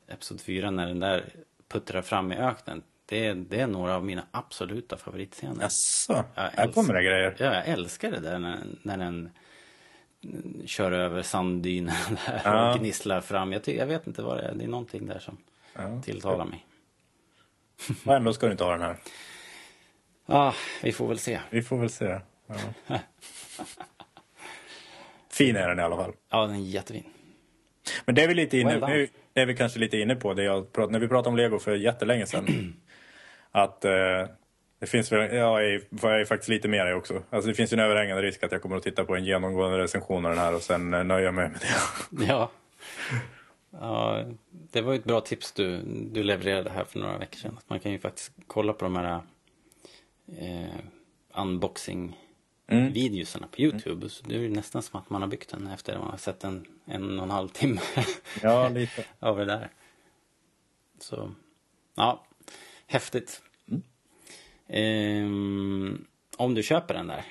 Episod 4 när den där puttrar fram i öknen. Det är, det är några av mina absoluta favoritscener. Jag Här kommer det grejer. Ja, jag älskar det där när, när den kör över sanddynen där Ja. och gnisslar fram. Jag, jag vet inte vad det är. Det är någonting där som Ja. tilltalar mig. Och ändå ska du inte ha den här. Ja, vi får väl se. Vi får väl se. Ja. fin är den i alla fall. Ja, den är jättefin. Men det är vi lite inne, Well nu är vi kanske lite inne på det jag prat, när vi pratade om Lego för jättelänge sedan. att eh, det finns väl, är, jag är faktiskt lite mer i också. Alltså det finns ju en överhängande risk att jag kommer att titta på en genomgående recension av den här och sen eh, nöja mig med det. Ja. ja. Det var ju ett bra tips du, du levererade här för några veckor sedan. Att man kan ju faktiskt kolla på de här eh, unboxing-videosarna på YouTube. Så det är nästan som att man har byggt den efter att man har sett en, en och en halv timme Ja, lite. av det där. Så, ja, häftigt. Ehm, om du köper den där,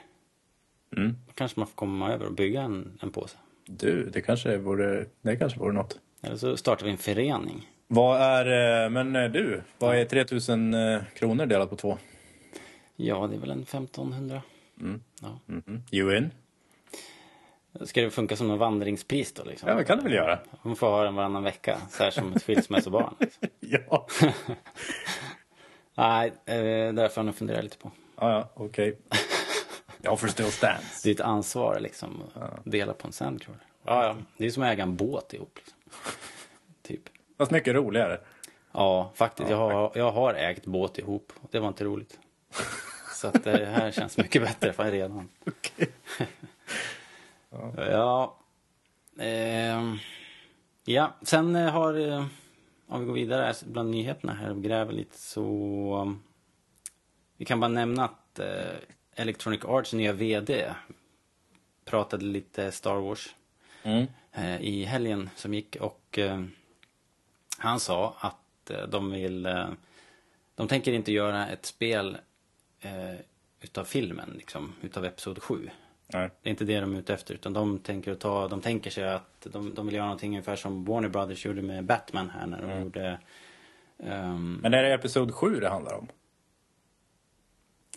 Mm. då kanske man får komma över och bygga en, en påse. Du, det kanske vore, det kanske vore något. Eller så startar vi en förening. Vad är, eh, men eh, du, vad är 3000 eh, kronor delat på två? Ja, det är väl en 1500. Ja. Mhm. You in? Ska det funka som en vandringspris då liksom? Ja, det kan du väl göra? Hon får ha den varannan vecka, så här som ett skilsmässobarn. Liksom. Ja. Nej, eh, därför har jag nog funderat lite på. Ja, ja, okej. The offer still stands. Det är ett ansvar liksom. Att dela på en sandcrawler. Ja, ja. Det är som att äga en båt ihop. Liksom. typ. Fast mycket roligare. Ja, faktiskt. Jag har, jag har ägt båt ihop. Det var inte roligt. Så att det här känns mycket bättre för redan. ja. Ehm, ja, sen eh, har... eh, Om vi går vidare här bland nyheterna här och gräver lite så... um, Vi kan bara nämna att eh, Electronic Arts nya VD pratade lite Star Wars Mm. eh, i helgen som gick och eh, han sa att eh, de vill eh, de tänker inte göra ett spel eh, utav filmen liksom, utav Episod 7. Nej. Det är inte det de är ute efter utan de tänker, ta, de tänker sig att de, de vill göra någonting ungefär som Warner Brothers gjorde med Batman här när de gjorde ehm, Men är det Episod 7 det handlar om?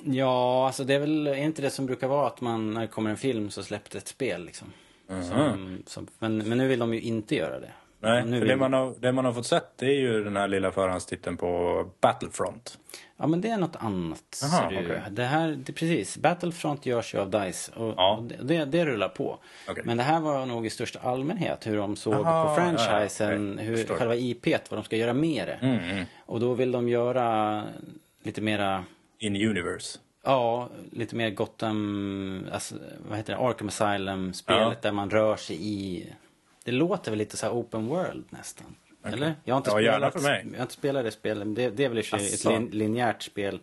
Ja, alltså det är väl är inte det som brukar vara att man när det kommer en film så släppte ett spel liksom. Som, som, men, men nu vill de ju inte göra det. Nej, nu för det man, har, det man har fått sett det är ju den här lilla förhandstiteln på Battlefront. Ja, men det är något annat. Aha, okej. Det här, det, precis. Battlefront görs ju av DICE och, Ja. och det, det, rullar på. Okej. Men det här var nog i största allmänhet hur de såg Aha, på franchisen, ja, okej. hur själva IP, vad de ska göra med det. Mm, mm. Och då vill de göra lite mera In universe. Ja, lite mer Gotham, alltså, vad heter det, Arkham Asylum-spelet Ja. där man rör sig i... Det låter väl lite så här open world nästan. Eller? Jag har inte Ja, spelat, för mig. Jag har inte spelat det spelet, men det, det är väl i ett lin, linjärt spel.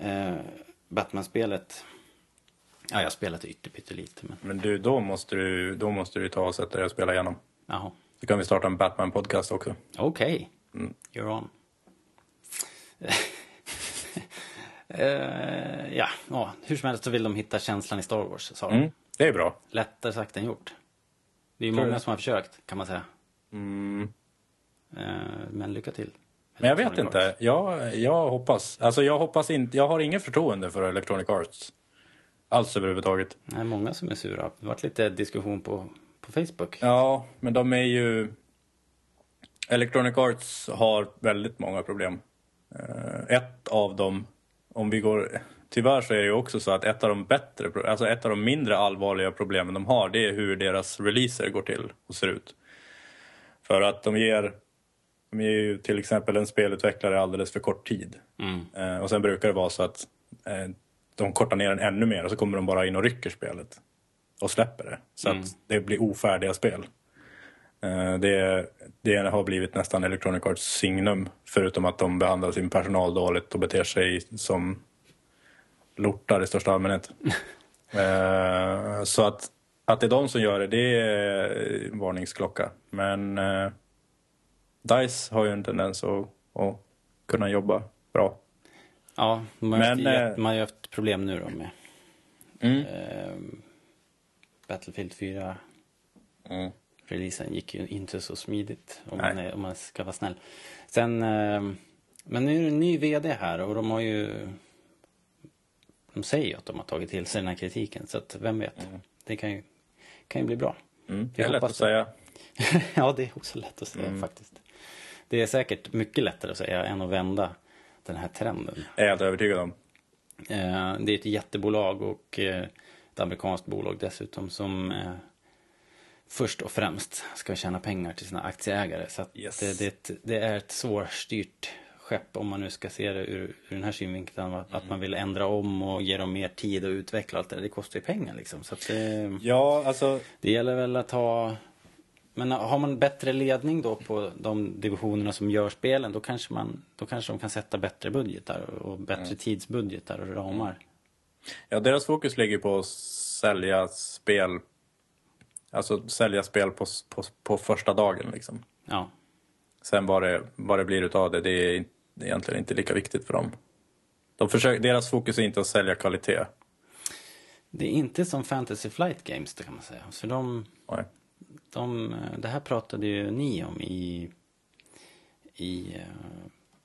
Eh, Batman-spelet. Ja, jag har spelat ytterpyttelite, men Men du, då måste du, då måste du ta och sätta dig och spela igenom. jaha. Så kan vi starta en Batman-podcast också. Okej, Mm. you're on. Eh, ja, ja, hur som helst så vill de hitta känslan i Star Wars, sa de. Mm, det är bra. Lättare sagt än gjort. Det är många som har försökt, kan man säga. Mm. Eh, Men lycka till. Men jag vet inte. Jag, jag hoppas. Alltså jag hoppas inte. Jag har ingen förtroende för Electronic Arts. Alls överhuvudtaget. Det är många som är sura. Det har varit lite diskussion på, på Facebook. Ja, men de är ju... Electronic Arts har väldigt många problem. Eh, Ett av dem, om vi går... Tyvärr så är det ju också så att ett av de bättre, alltså ett av de mindre allvarliga problemen de har, det är hur deras releaser går till och ser ut. För att de ger, de ger ju till exempel en spelutvecklare alldeles för kort tid. Mm. Eh, och sen brukar det vara så att eh, de kortar ner den ännu mer och så kommer de bara in och rycker spelet. Och släpper det. Så Mm. att det blir ofärdiga spel. Eh, det, det har blivit nästan Electronic Arts signum. Förutom att de behandlar sin personal dåligt och beter sig som lortar i största allmänhet. Eh, så att, att det är de som gör det, det är en varningsklocka. Men eh, DICE har ju en tendens att, att kunna jobba bra. Ja, haft, Men, jätte- eh, man har ju haft problem nu då med Mm. eh, Battlefield 4. Mm. Releasen gick ju inte så smidigt om man, är, om man ska vara snäll. Sen, men nu är det en ny VD här och de har ju de säger ju att de har tagit till sig den här kritiken så att vem vet. Det kan ju, kan ju bli bra. Mm. Det är lätt att säga. ja, det är också lätt att Mm. säga faktiskt. Det är säkert mycket lättare att säga än att vända den här trenden. är jag helt övertygad om. Eh, Det är ett jättebolag och eh, ett amerikanskt bolag dessutom som eh, först och främst ska tjäna pengar till sina aktieägare. Så Yes. det, det, är ett- det är ett svårstyrt skepp om man nu ska se det ur, ur den här synvinkeln. Att, att man vill ändra om och ge dem mer tid att utveckla allt det där. Det kostar ju pengar liksom. Så det, Ja, alltså det gäller väl att ha... Men har man bättre ledning då på de divisionerna som gör spelen då kanske, man, då kanske de kan sätta bättre budgetar och bättre tidsbudgetar och ramar. Ja, deras fokus ligger på att sälja spel. Alltså sälja spel på, på, på första dagen liksom. Ja. Sen vad det, vad det blir utav det, det är det är egentligen inte lika viktigt för dem. De försöker, deras fokus är inte att sälja kvalitet. Det är inte som Fantasy Flight Games det kan man säga. För de, Nej. de, det här pratade ju ni om i, i eh,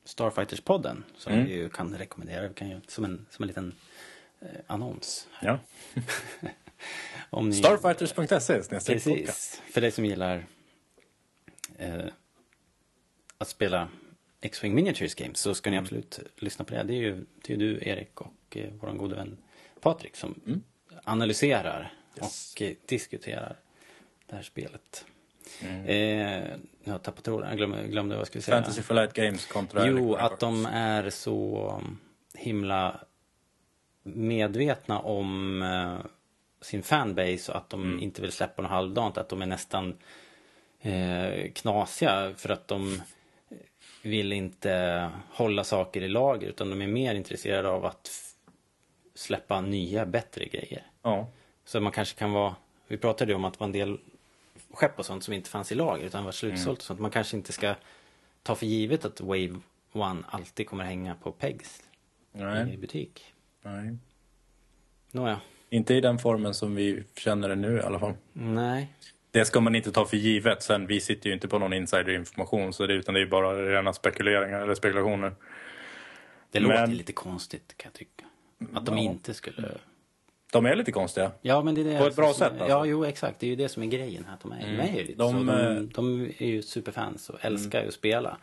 Starfighters-podden. Som Mm. vi ju kan rekommendera. Vi kan ju, som, en, som en liten eh, annons. Ja. Starfighters.se. Precis. För dig som gillar eh, att spela X-Wing Miniatures Games så ska ni absolut lyssna på det. Det är ju, det är du, Erik och eh, vår gode vän Patrik som analyserar Yes. och eh, diskuterar det här spelet. Mm. Eh, jag har tappat tråden, jag glömde, glömde vad jag skulle säga. Fantasy for Light Games kontra Jo, att de är så himla medvetna om eh, sin fanbase och att de inte vill släppa något halvdant. Att de är nästan eh, knasiga för att de vill inte hålla saker i lager utan de är mer intresserade av att släppa nya, bättre grejer. Ja. Så man kanske kan vara, vi pratade ju om att det var en del skepp och sånt som inte fanns i lager utan var slutsålt och sånt. Man kanske inte ska ta för givet att Wave One alltid kommer hänga på pegs i Nej. butik. Nej. Nåja. Inte i den formen som vi känner det nu i alla fall. Nej. Det ska man inte ta för givet. Sen, vi sitter ju inte på någon insiderinformation så det, utan det är ju bara rena spekuleringar eller spekulationer. Det Men- låter lite konstigt kan jag tycka. Att de Ja. inte skulle... De är lite konstiga. Ja men det är det På ett bra som- sätt, alltså. Ja jo exakt. Det är ju det som är grejen här. De är, de är ju De, eh, De, de är ju superfans och älskar ju att spela.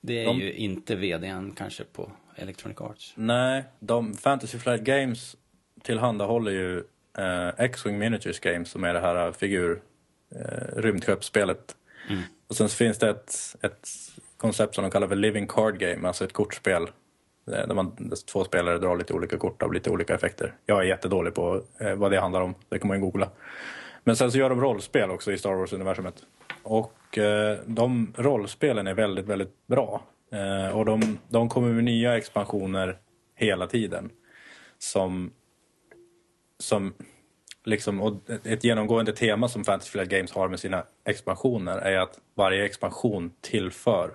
Det är De- ju inte vdn kanske på Electronic Arts. Nej, de, Fantasy Flight Games tillhandahåller ju eh, X-Wing Miniatures Games som är det här figur eh, rymdskeppsspelet. Och sen finns det ett, ett koncept som de kallar för Living Card Game, alltså ett kortspel. eh, Där man, två spelare drar lite olika kort av lite olika effekter. Jag är jättedålig på eh, vad det handlar om, det kan man ju googla. Men sen så gör de rollspel också i Star Wars-universumet. Och eh, de rollspelen är väldigt, väldigt bra. Eh, och de, de kommer med nya expansioner hela tiden. Som, som liksom, och ett- genomgående tema som Fantasy Flight Games har med sina expansioner är att varje expansion tillför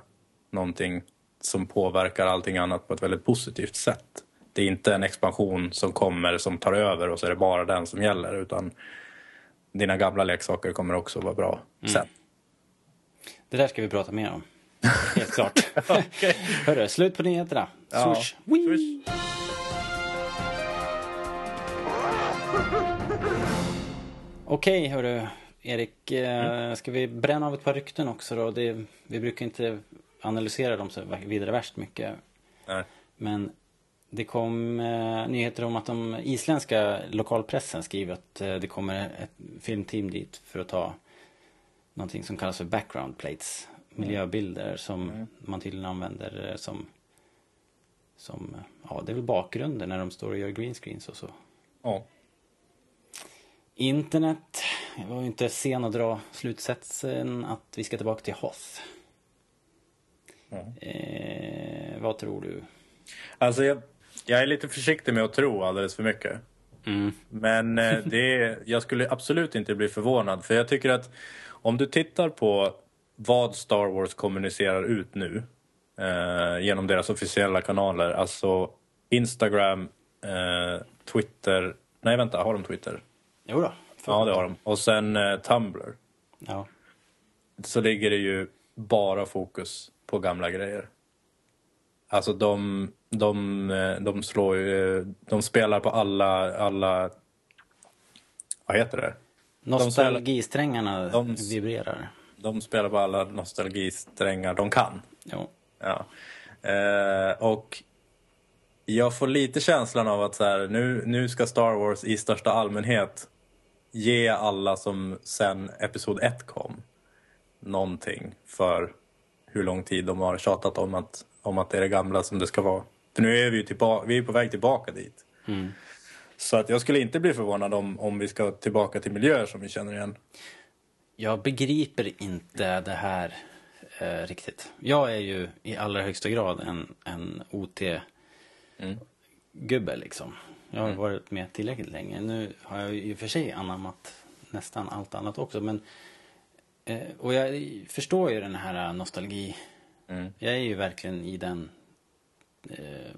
någonting som påverkar allting annat på ett väldigt positivt sätt. Det är inte en expansion som kommer som tar över och så är det bara den som gäller utan dina gamla leksaker kommer också vara bra sen. Det där ska vi prata mer om. Helt klart. Hörru, slut på nyheterna. Ja. Swish. Okej, hörru. Erik, eh, Mm. ska vi bränna av ett par rykten också då? Det, vi brukar inte analysera dem så vidare värst mycket. Nej. Men det kom eh, nyheter om att de isländska lokalpressen skriver att eh, det kommer ett filmteam dit för att ta någonting som kallas för background plates. Miljöbilder som man tydligen använder eh, som, som, eh, ja det är väl bakgrunden när de står och gör green screens och så. Ja. Internet. Jag var ju inte sen att dra slutsatsen att vi ska tillbaka till Hoth. Ja. Eh, vad tror du? Alltså jag, jag är lite försiktig med att tro alldeles för mycket. Mm. Men eh, det jag skulle absolut inte bli förvånad. För jag tycker att om du tittar på vad Star Wars kommunicerar ut nu eh, genom deras officiella kanaler. Alltså Instagram, eh, Twitter. Nej vänta, har de Twitter? Jo då. Ja det har de. Och sen eh, Tumblr. Ja. Så ligger det ju bara fokus på gamla grejer. Alltså de, de, eh, de slår ju, de spelar på alla, alla, vad heter det? Nostalgisträngarna de- vibrerar. De spelar på alla nostalgisträngar de kan. Jo. Ja. Eh, och jag får lite känslan av att så här, nu, nu ska Star Wars i största allmänhet ge alla som sen Episod 1 kom någonting för hur lång tid de har tjatat om att, om att det är det gamla som det ska vara. För nu är vi ju tillbaka, vi är på väg tillbaka dit. Mm. Så att jag skulle inte bli förvånad om, om vi ska tillbaka till miljöer som vi känner igen. Jag begriper inte det här eh, riktigt. Jag är ju i allra högsta grad en, en OT-gubbe liksom. Jag har varit med tillräckligt länge. Nu har jag ju i och för sig anammat nästan allt annat också. Men, eh, och jag förstår ju den här nostalgi. Mm. Jag är ju verkligen i den eh,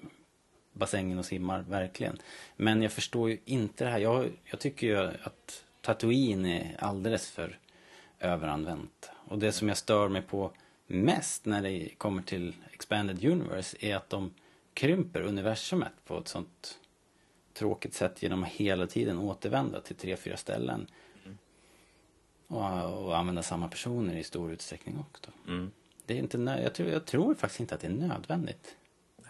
bassängen och simmar, verkligen. Men jag förstår ju inte det här. Jag, jag tycker ju att Tatooine är alldeles för överanvänt. Och det som jag stör mig på mest när det kommer till Expanded Universe är att de krymper universumet på ett sånt tråkigt sätt genom att hela tiden återvända till tre, fyra ställen. Och, och använda samma personer i stor utsträckning också. Mm. Det är inte jag, tror, jag tror faktiskt inte att det är nödvändigt.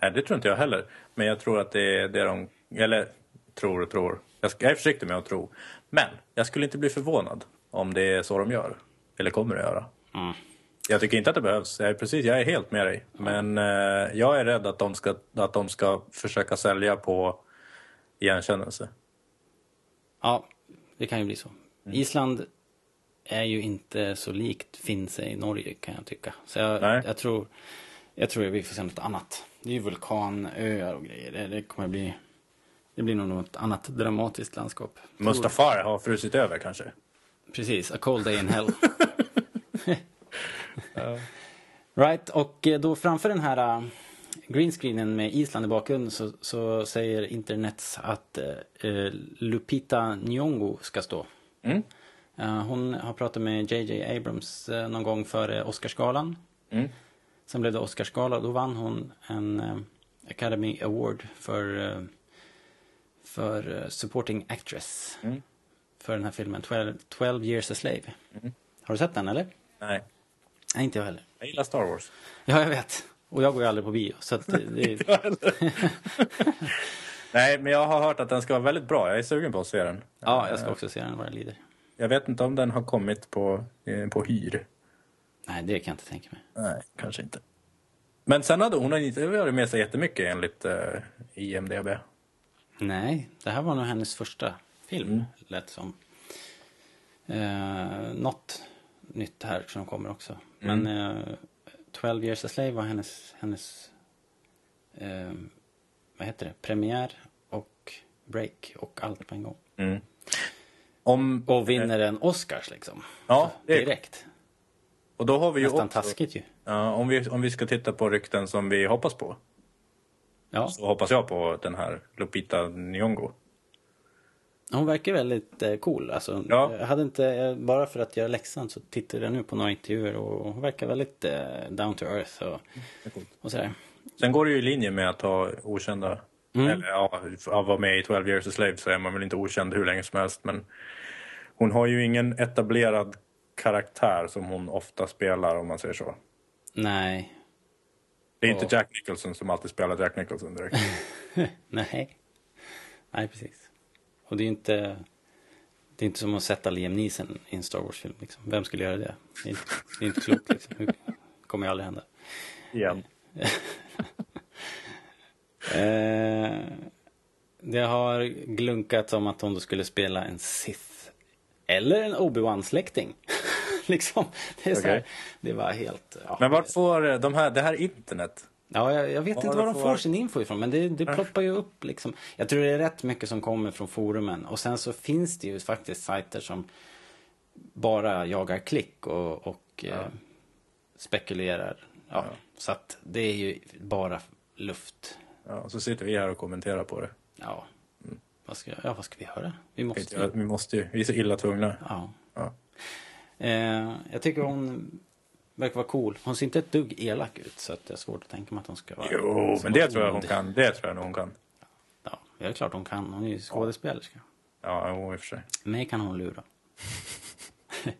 Nej, det tror inte jag heller. Men jag tror att det är det de... Eller tror och tror. Jag, jag är försiktig med att tro. Men jag skulle inte bli förvånad om det är så de gör. Eller kommer att göra. Mm. Jag tycker inte att det behövs. Jag är, precis, jag är helt med dig. Men eh, jag är rädd att de, ska, att de ska försöka sälja på igenkännelse. Ja, det kan ju bli så. Island är ju inte så likt Finse i Norge kan jag tycka. Så jag, Nej. jag tror jag tror vi får se något annat. Det är ju vulkanöar och grejer. Det, det kommer bli det blir nog något annat dramatiskt landskap. Mustafar har frusit över kanske. Precis, A Cold Day in Hell. Right, och eh, då framför den här uh, greenscreenen med Island i bakgrunden så, så säger internets att eh, eh, Lupita Nyong'o ska stå. Mm. Eh, hon har pratat med JJ Abrams eh, någon gång före Oscarsgalan. Mm. Sen blev det Oscarsgala och då vann hon en eh, Academy Award för, eh, för eh, Supporting Actress. Mm. För den här filmen 12, 12 years a slave. Har du sett den eller? Nej, Nej, inte jag heller. jag gillar Star Wars. Ja, jag vet. Och jag går ju aldrig på bio. Så att det, det, Nej, men jag har hört att den ska vara väldigt bra. Jag är sugen på att se den. ja, jag ska också se den vad det lider. Jag vet inte om den har kommit på, eh, på hyr. Nej, det kan jag inte tänka mig. Nej, kanske inte. Men sen hade hon inte varit med sig jättemycket enligt uh, IMDB. Nej, det här var nog hennes första film, Mm. lät som. Eh, något nytt här som kommer också. Men Mm. eh, 12 years a slave var hennes, hennes eh, vad heter det, premiär och break och allt på en gång. Mm. Om, Och vinner en Oscars liksom. Ja, det är- Direkt. och då har vi ju Nästan också, taskigt ju. ja, om, vi, om vi ska titta på rykten som vi hoppas på. Ja, Så hoppas jag på den här Lupita Nyong'o. Hon verkar väldigt eh, cool. Alltså, Ja. jag hade inte, eh, bara för att göra läxan så tittade jag nu på några intervjuer och hon verkar väldigt eh, down to earth och, och sådär. Sen går det ju i linje med att ha okända, Mm. eller ja, att vara med i 12 years a slave så är man väl inte okänd hur länge som helst. Men hon har ju ingen etablerad karaktär som hon ofta spelar om man säger så. Nej, Det är inte Ja. Jack Nicholson som alltid spelar Jack Nicholson direkt. nej. Nej, precis. Och det är inte, det är inte som att sätta Liam Neeson i en Star Wars-film. Liksom. Vem skulle göra det? Det är inte, det är inte klokt liksom. Det kommer ju aldrig hända. Igen. Eh, det har glunkats om att hon då skulle spela en Sith. Eller en Obi-Wan-släkting. liksom. Det, är så här, det var helt... Ja, Men vart får eh, de här, det här internet? Ja, jag, jag vet Var inte var de får- sin info ifrån, men det, det ploppar ju upp liksom. Jag tror det är rätt mycket som kommer från forumen. Och sen så finns det ju faktiskt sajter som bara jagar klick och, och eh, spekulerar. Ja, Så att det är ju bara luft. Ja, så sitter vi här och kommenterar på det. Ja, vad ska, ja, vad ska vi göra? Vi måste Ja, ju. Vi måste ju, vi är så illa tvungna. Ja. Ja. Eh, jag tycker hon verkar vara cool. Hon ser inte ett dugg elak ut så att det är svårt att tänka mig att hon ska vara... Jo, men det tror jag hon kan. Det tror jag nog hon kan. Ja, det är klart hon kan. Hon är ju skådespelerska. Ja, jo, i och för sig. Mig kan hon lura.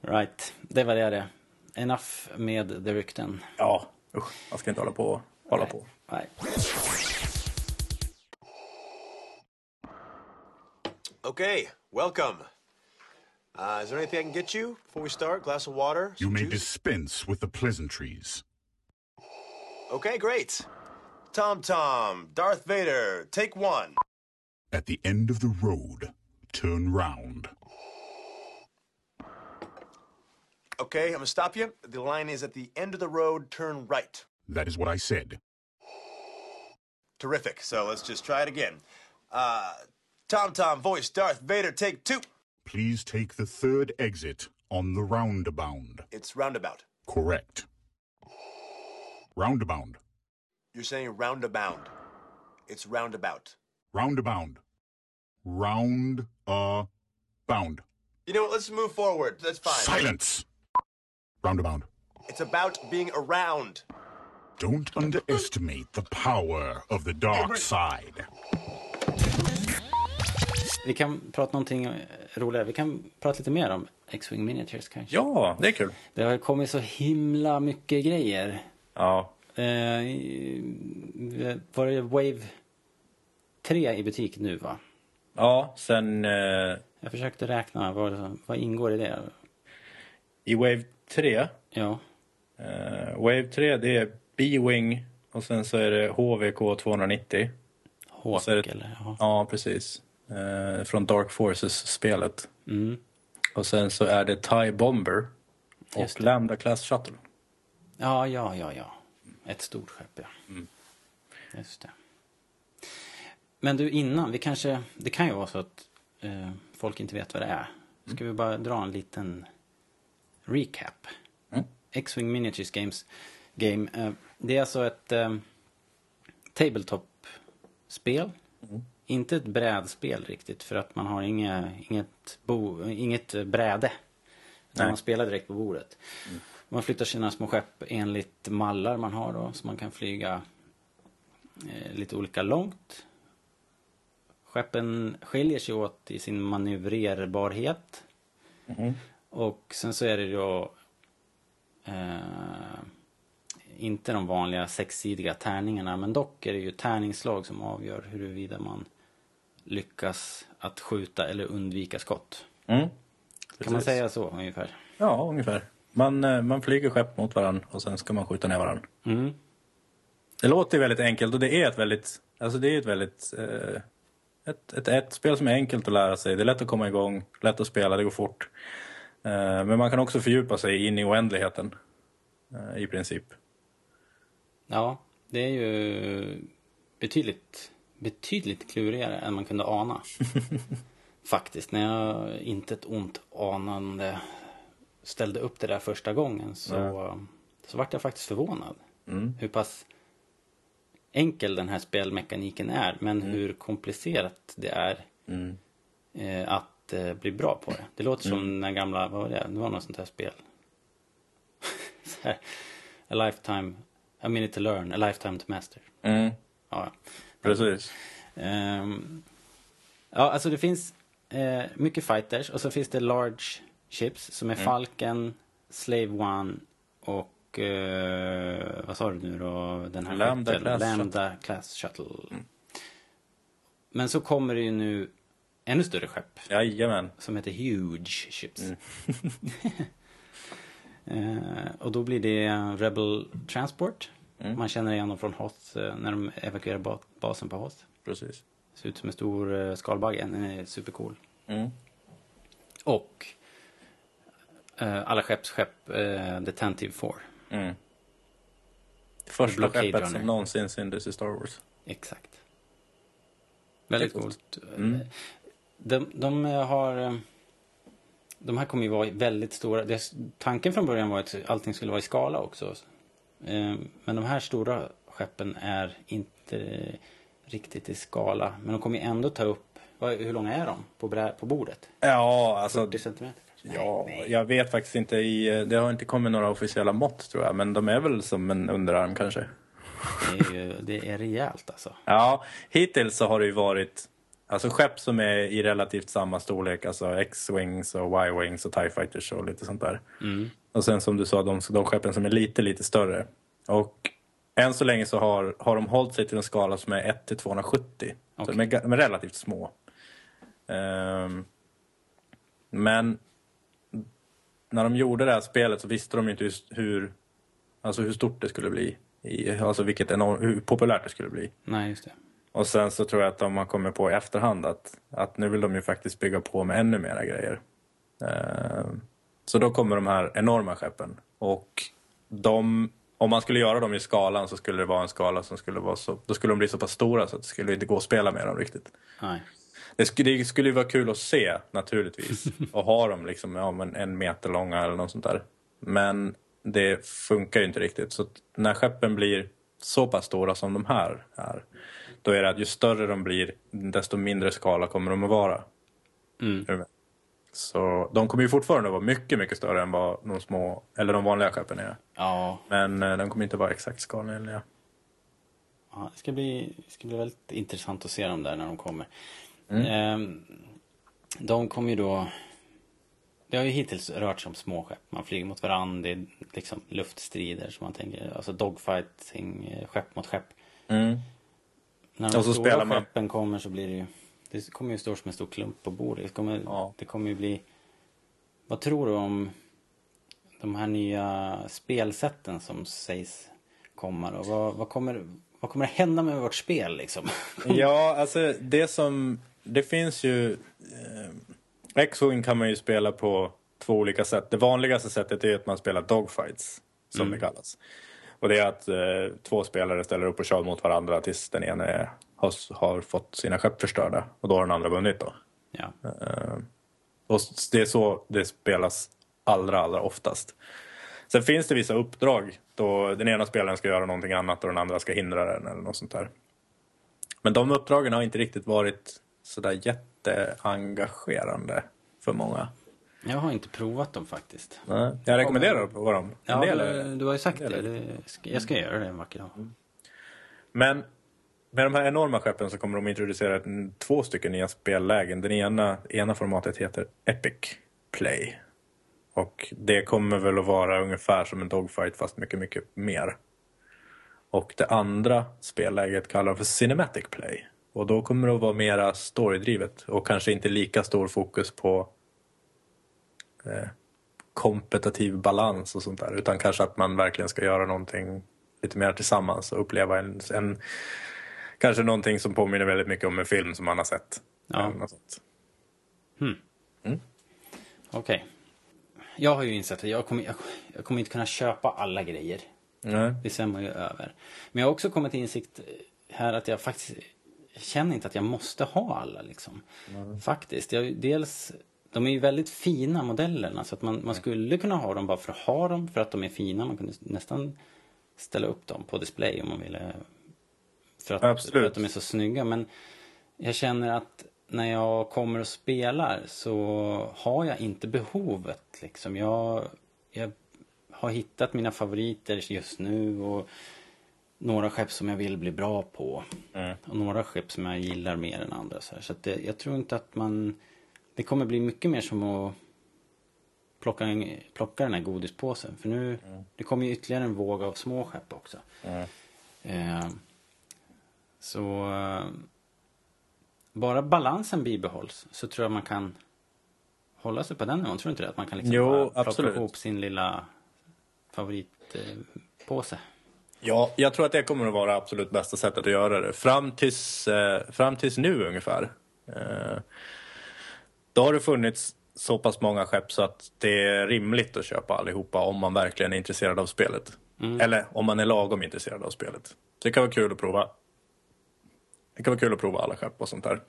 right, det var det det. Enough med the rykten. Ja, usch. Man ska inte hålla på hålla Nej. på. Nej. Okay, welcome. Uh, is there anything I can get you before we start? Glass of water? You may juice? dispense with the pleasantries. Okay, great. Tom Tom, Darth Vader, take one. At the end of the road, turn round. Okay, I'm gonna stop you. The line is at the end of the road, turn right. That is what I said. Terrific. So let's just try it again. Uh, Tom Tom, voice, Darth Vader, take two. Please take the third exit on the roundabout. It's roundabout. Correct. Roundabout. You're saying roundabout. It's roundabout. Roundabout. Round a bound. You know what? Let's move forward. That's fine. Silence. Roundabout. It's about being around. Don't underestimate the power of the dark side. Vi kan prata någonting roligare. Vi kan prata lite mer om X-Wing Miniatures kanske. Ja, det är kul. Det har kommit så himla mycket grejer. Ja, Eh, var det Wave 3 i butik nu va? ja sen eh, Jag försökte räkna, vad, vad ingår i det? i Wave 3. Ja, Eh, Wave 3 det är B-Wing och sen så är det HVK 290. Hawk Så är det- eller? Ja. Ja, precis. Eh, från Dark Forces-spelet. Mm. Och sen så är det TIE Bomber och. Lambda Class Shuttle. ja, ja, ja, ja. Ett stort skepp ja. Mm. Just det. Men du innan, vi kanske, det kan ju vara så att eh, folk inte vet vad det är. Ska vi bara dra en liten recap? Mm. X-Wing Miniatures Games Game. Eh, det är alltså ett eh, tabletop-spel. Inte ett brädspel riktigt för att man har inga, inget, bo, inget bräde. Nej. man spelar direkt på bordet. Man flyttar sina små skepp enligt mallar man har då. Så man kan flyga eh, lite olika långt. Skeppen skiljer sig åt i sin manövrerbarhet. Mhm. Och sen så är det då eh, inte de vanliga sexsidiga tärningarna men dock är det ju tärningsslag som avgör huruvida man lyckas att skjuta eller undvika skott. Mm. Kan man säga så ungefär? Ja, ungefär. Man, eh, man flyger skepp mot varandra och sen ska man skjuta ner varandra. Mm. Det låter väldigt enkelt och det är ett väldigt, alltså det är ett väldigt, eh, ett, ett, ett spel som är enkelt att lära sig. Det är lätt att komma igång, lätt att spela, det går fort. Eh, men man kan också fördjupa sig in i oändligheten. Eh, I princip. Ja, det är ju betydligt, betydligt klurigare än man kunde ana. Faktiskt, när jag inte ett ont anande ställde upp det där första gången så, så vart jag faktiskt förvånad. Mm. Hur pass enkel den här spelmekaniken är men hur komplicerat det är Mm. eh, att eh, bli bra på det. Det låter som den där gamla, vad var det? Det var något sånt här spel. Så här, a lifetime, a minute to learn, a lifetime to master. Mm. Ja, Precis. Ehm, ja alltså det finns eh, mycket fighters och så finns det large ships som är Mm. Falcon, Slave One och eh, vad sa du nu då? Den här Lambda skeppen? Class Mm. Lambda Class Shuttle. Men så kommer det ju nu ännu större skepp Jajamän. som heter Huge Ships. Mm. eh, och då blir det Rebel Transport. Mm. Man känner igen dem från Hoth eh, när de evakuerar ba- basen på Hoth. Precis. Ser ut som en stor eh, skalbagge. Den är supercool. Mm. Och eh, alla skeppsskepp, eh, The Tentive Four. Mm. Första Blockade skeppet Runner. som någonsin syntes i Star Wars. Exakt. Väldigt coolt. Mm. De, de eh, har... eh, De här kommer ju vara väldigt stora. Tanken från början var att allting skulle vara i skala också. Eh, Men de här stora skeppen är inte riktigt i skala. Men de kommer ju ändå ta upp... Hur långa är de på, brä, på bordet? Ja, alltså 40 centimeter? Ja, Nej, nej. jag vet faktiskt inte. I, det har inte kommit några officiella mått tror jag. Men de är väl som en underarm kanske. Det är, ju, det är rejält alltså. Ja, hittills så har det ju varit alltså skepp som är i relativt samma storlek. Alltså X-Wings och Y-Wings och TIE Fighters och lite sånt där. Mm. Och sen som du sa, de, de skeppen som är lite, lite större. Och än så länge så har, har de hållit sig till en skala som är 1 till 270. Så Okej. de, är, de är relativt små. Ehm, men när de gjorde det här spelet så visste de inte hur, alltså hur stort det skulle bli. I, alltså vilket enorm, hur populärt det skulle bli. Nej, just det. Och sen så tror jag att de har kommit på i efterhand att, att nu vill de ju faktiskt bygga på med ännu mera grejer. Ehm, så då kommer de här enorma skeppen. Och de, om man skulle göra dem i skalan så skulle det vara en skala som skulle vara så, då skulle de bli så pass stora så att det skulle inte gå att spela med dem riktigt. Nej. Det skulle, det skulle ju vara kul att se naturligtvis. Och ha dem liksom ja, en meter långa eller något sånt där. Men det funkar ju inte riktigt. Så när skeppen blir så pass stora som de här är. Då är det att ju större de blir desto mindre skala kommer de att vara. Mm. Så de kommer ju fortfarande vara mycket, mycket större än vad de små, eller de vanliga skeppen är. Ja, Men eh, de kommer inte vara exakt skalenliga. Ja, det ska bli, det ska bli väldigt intressant att se dem där när de kommer. Mm. Ehm, de kommer ju då... Det har ju hittills rört sig om småskepp. Man flyger mot varandra, det är liksom luftstrider som man tänker. Alltså dogfighting, eh, skepp mot skepp. Mm. När de Och så stora spelar man- skeppen kommer så blir det ju... Det kommer ju stå som en stor klump på bordet. Det kommer, Ja. det kommer ju bli... Vad tror du om de här nya spelsätten som sägs komma då? Vad, vad, kommer, vad kommer hända med vårt spel liksom? Ja, alltså det som... Det finns ju... Eh, X-Wing kan man ju spela på två olika sätt. Det vanligaste sättet är att man spelar dogfights, som det kallas. Och det är att eh, två spelare ställer upp och kör mot varandra tills den ena är, har, har fått sina skepp förstörda. Och då har den andra vunnit då. Ja. Eh, och det är så det spelas allra, allra oftast. Sen finns det vissa uppdrag då den ena spelaren ska göra någonting annat och den andra ska hindra den eller något sånt där. Men de uppdragen har inte riktigt varit sådär jätteengagerande för många. Jag har inte provat dem faktiskt. Nej, Jag rekommenderar att prova dem. En Ja, del du, har ju sagt det. Jag ska göra det en vacker dag. Men med de här enorma skeppen så kommer de introducera två stycken nya spellägen. Den ena, ena formatet heter Epic Play. Och det kommer väl att vara ungefär som en dogfight fast mycket, mycket mer. Och det andra spelläget kallar de för Cinematic Play. Och då kommer det att vara mera storydrivet och kanske inte lika stor fokus på eh, kompetitiv balans och sånt där. Utan kanske att man verkligen ska göra någonting lite mer tillsammans och uppleva en, en kanske någonting som påminner väldigt mycket om en film som man har sett. Ja. Något sånt. Okej. Jag har ju insett att jag kommer, jag, jag kommer inte kunna köpa alla grejer. Nej. Det svämmar ju över. Men jag har också kommit till insikt här att jag faktiskt känner inte att jag måste ha alla liksom. Faktiskt. Jag, dels, de är ju väldigt fina modellerna så att man, man skulle kunna ha dem bara för att ha dem för att de är fina. Man kunde nästan ställa upp dem på display om man ville. För att, Absolut. för att de är så snygga. Men jag känner att när jag kommer och spelar så har jag inte behovet liksom. Jag, jag har hittat mina favoriter just nu och några skepp som jag vill bli bra på. Och några skepp som jag gillar mer än andra. Så, så det, jag tror inte att man... Det kommer bli mycket mer som att plocka, en, plocka den här godispåsen. För nu, det kommer ju ytterligare en våg av små skepp också. Eh, så eh, bara balansen bibehålls så tror jag man kan hålla sig på den nivån. Tror du inte det? Att man kan liksom Jo, plocka ihop sin lilla favoritpåse. Ja, jag tror att det kommer att vara absolut bästa sättet att göra det. Fram tills, eh, fram tills nu ungefär. Eh, då har det funnits så pass många skepp så att det är rimligt att köpa allihopa om man verkligen är intresserad av spelet. Eller om man är lagom intresserad av spelet. Det kan vara kul att prova. Det kan vara kul att prova alla skepp och sånt där.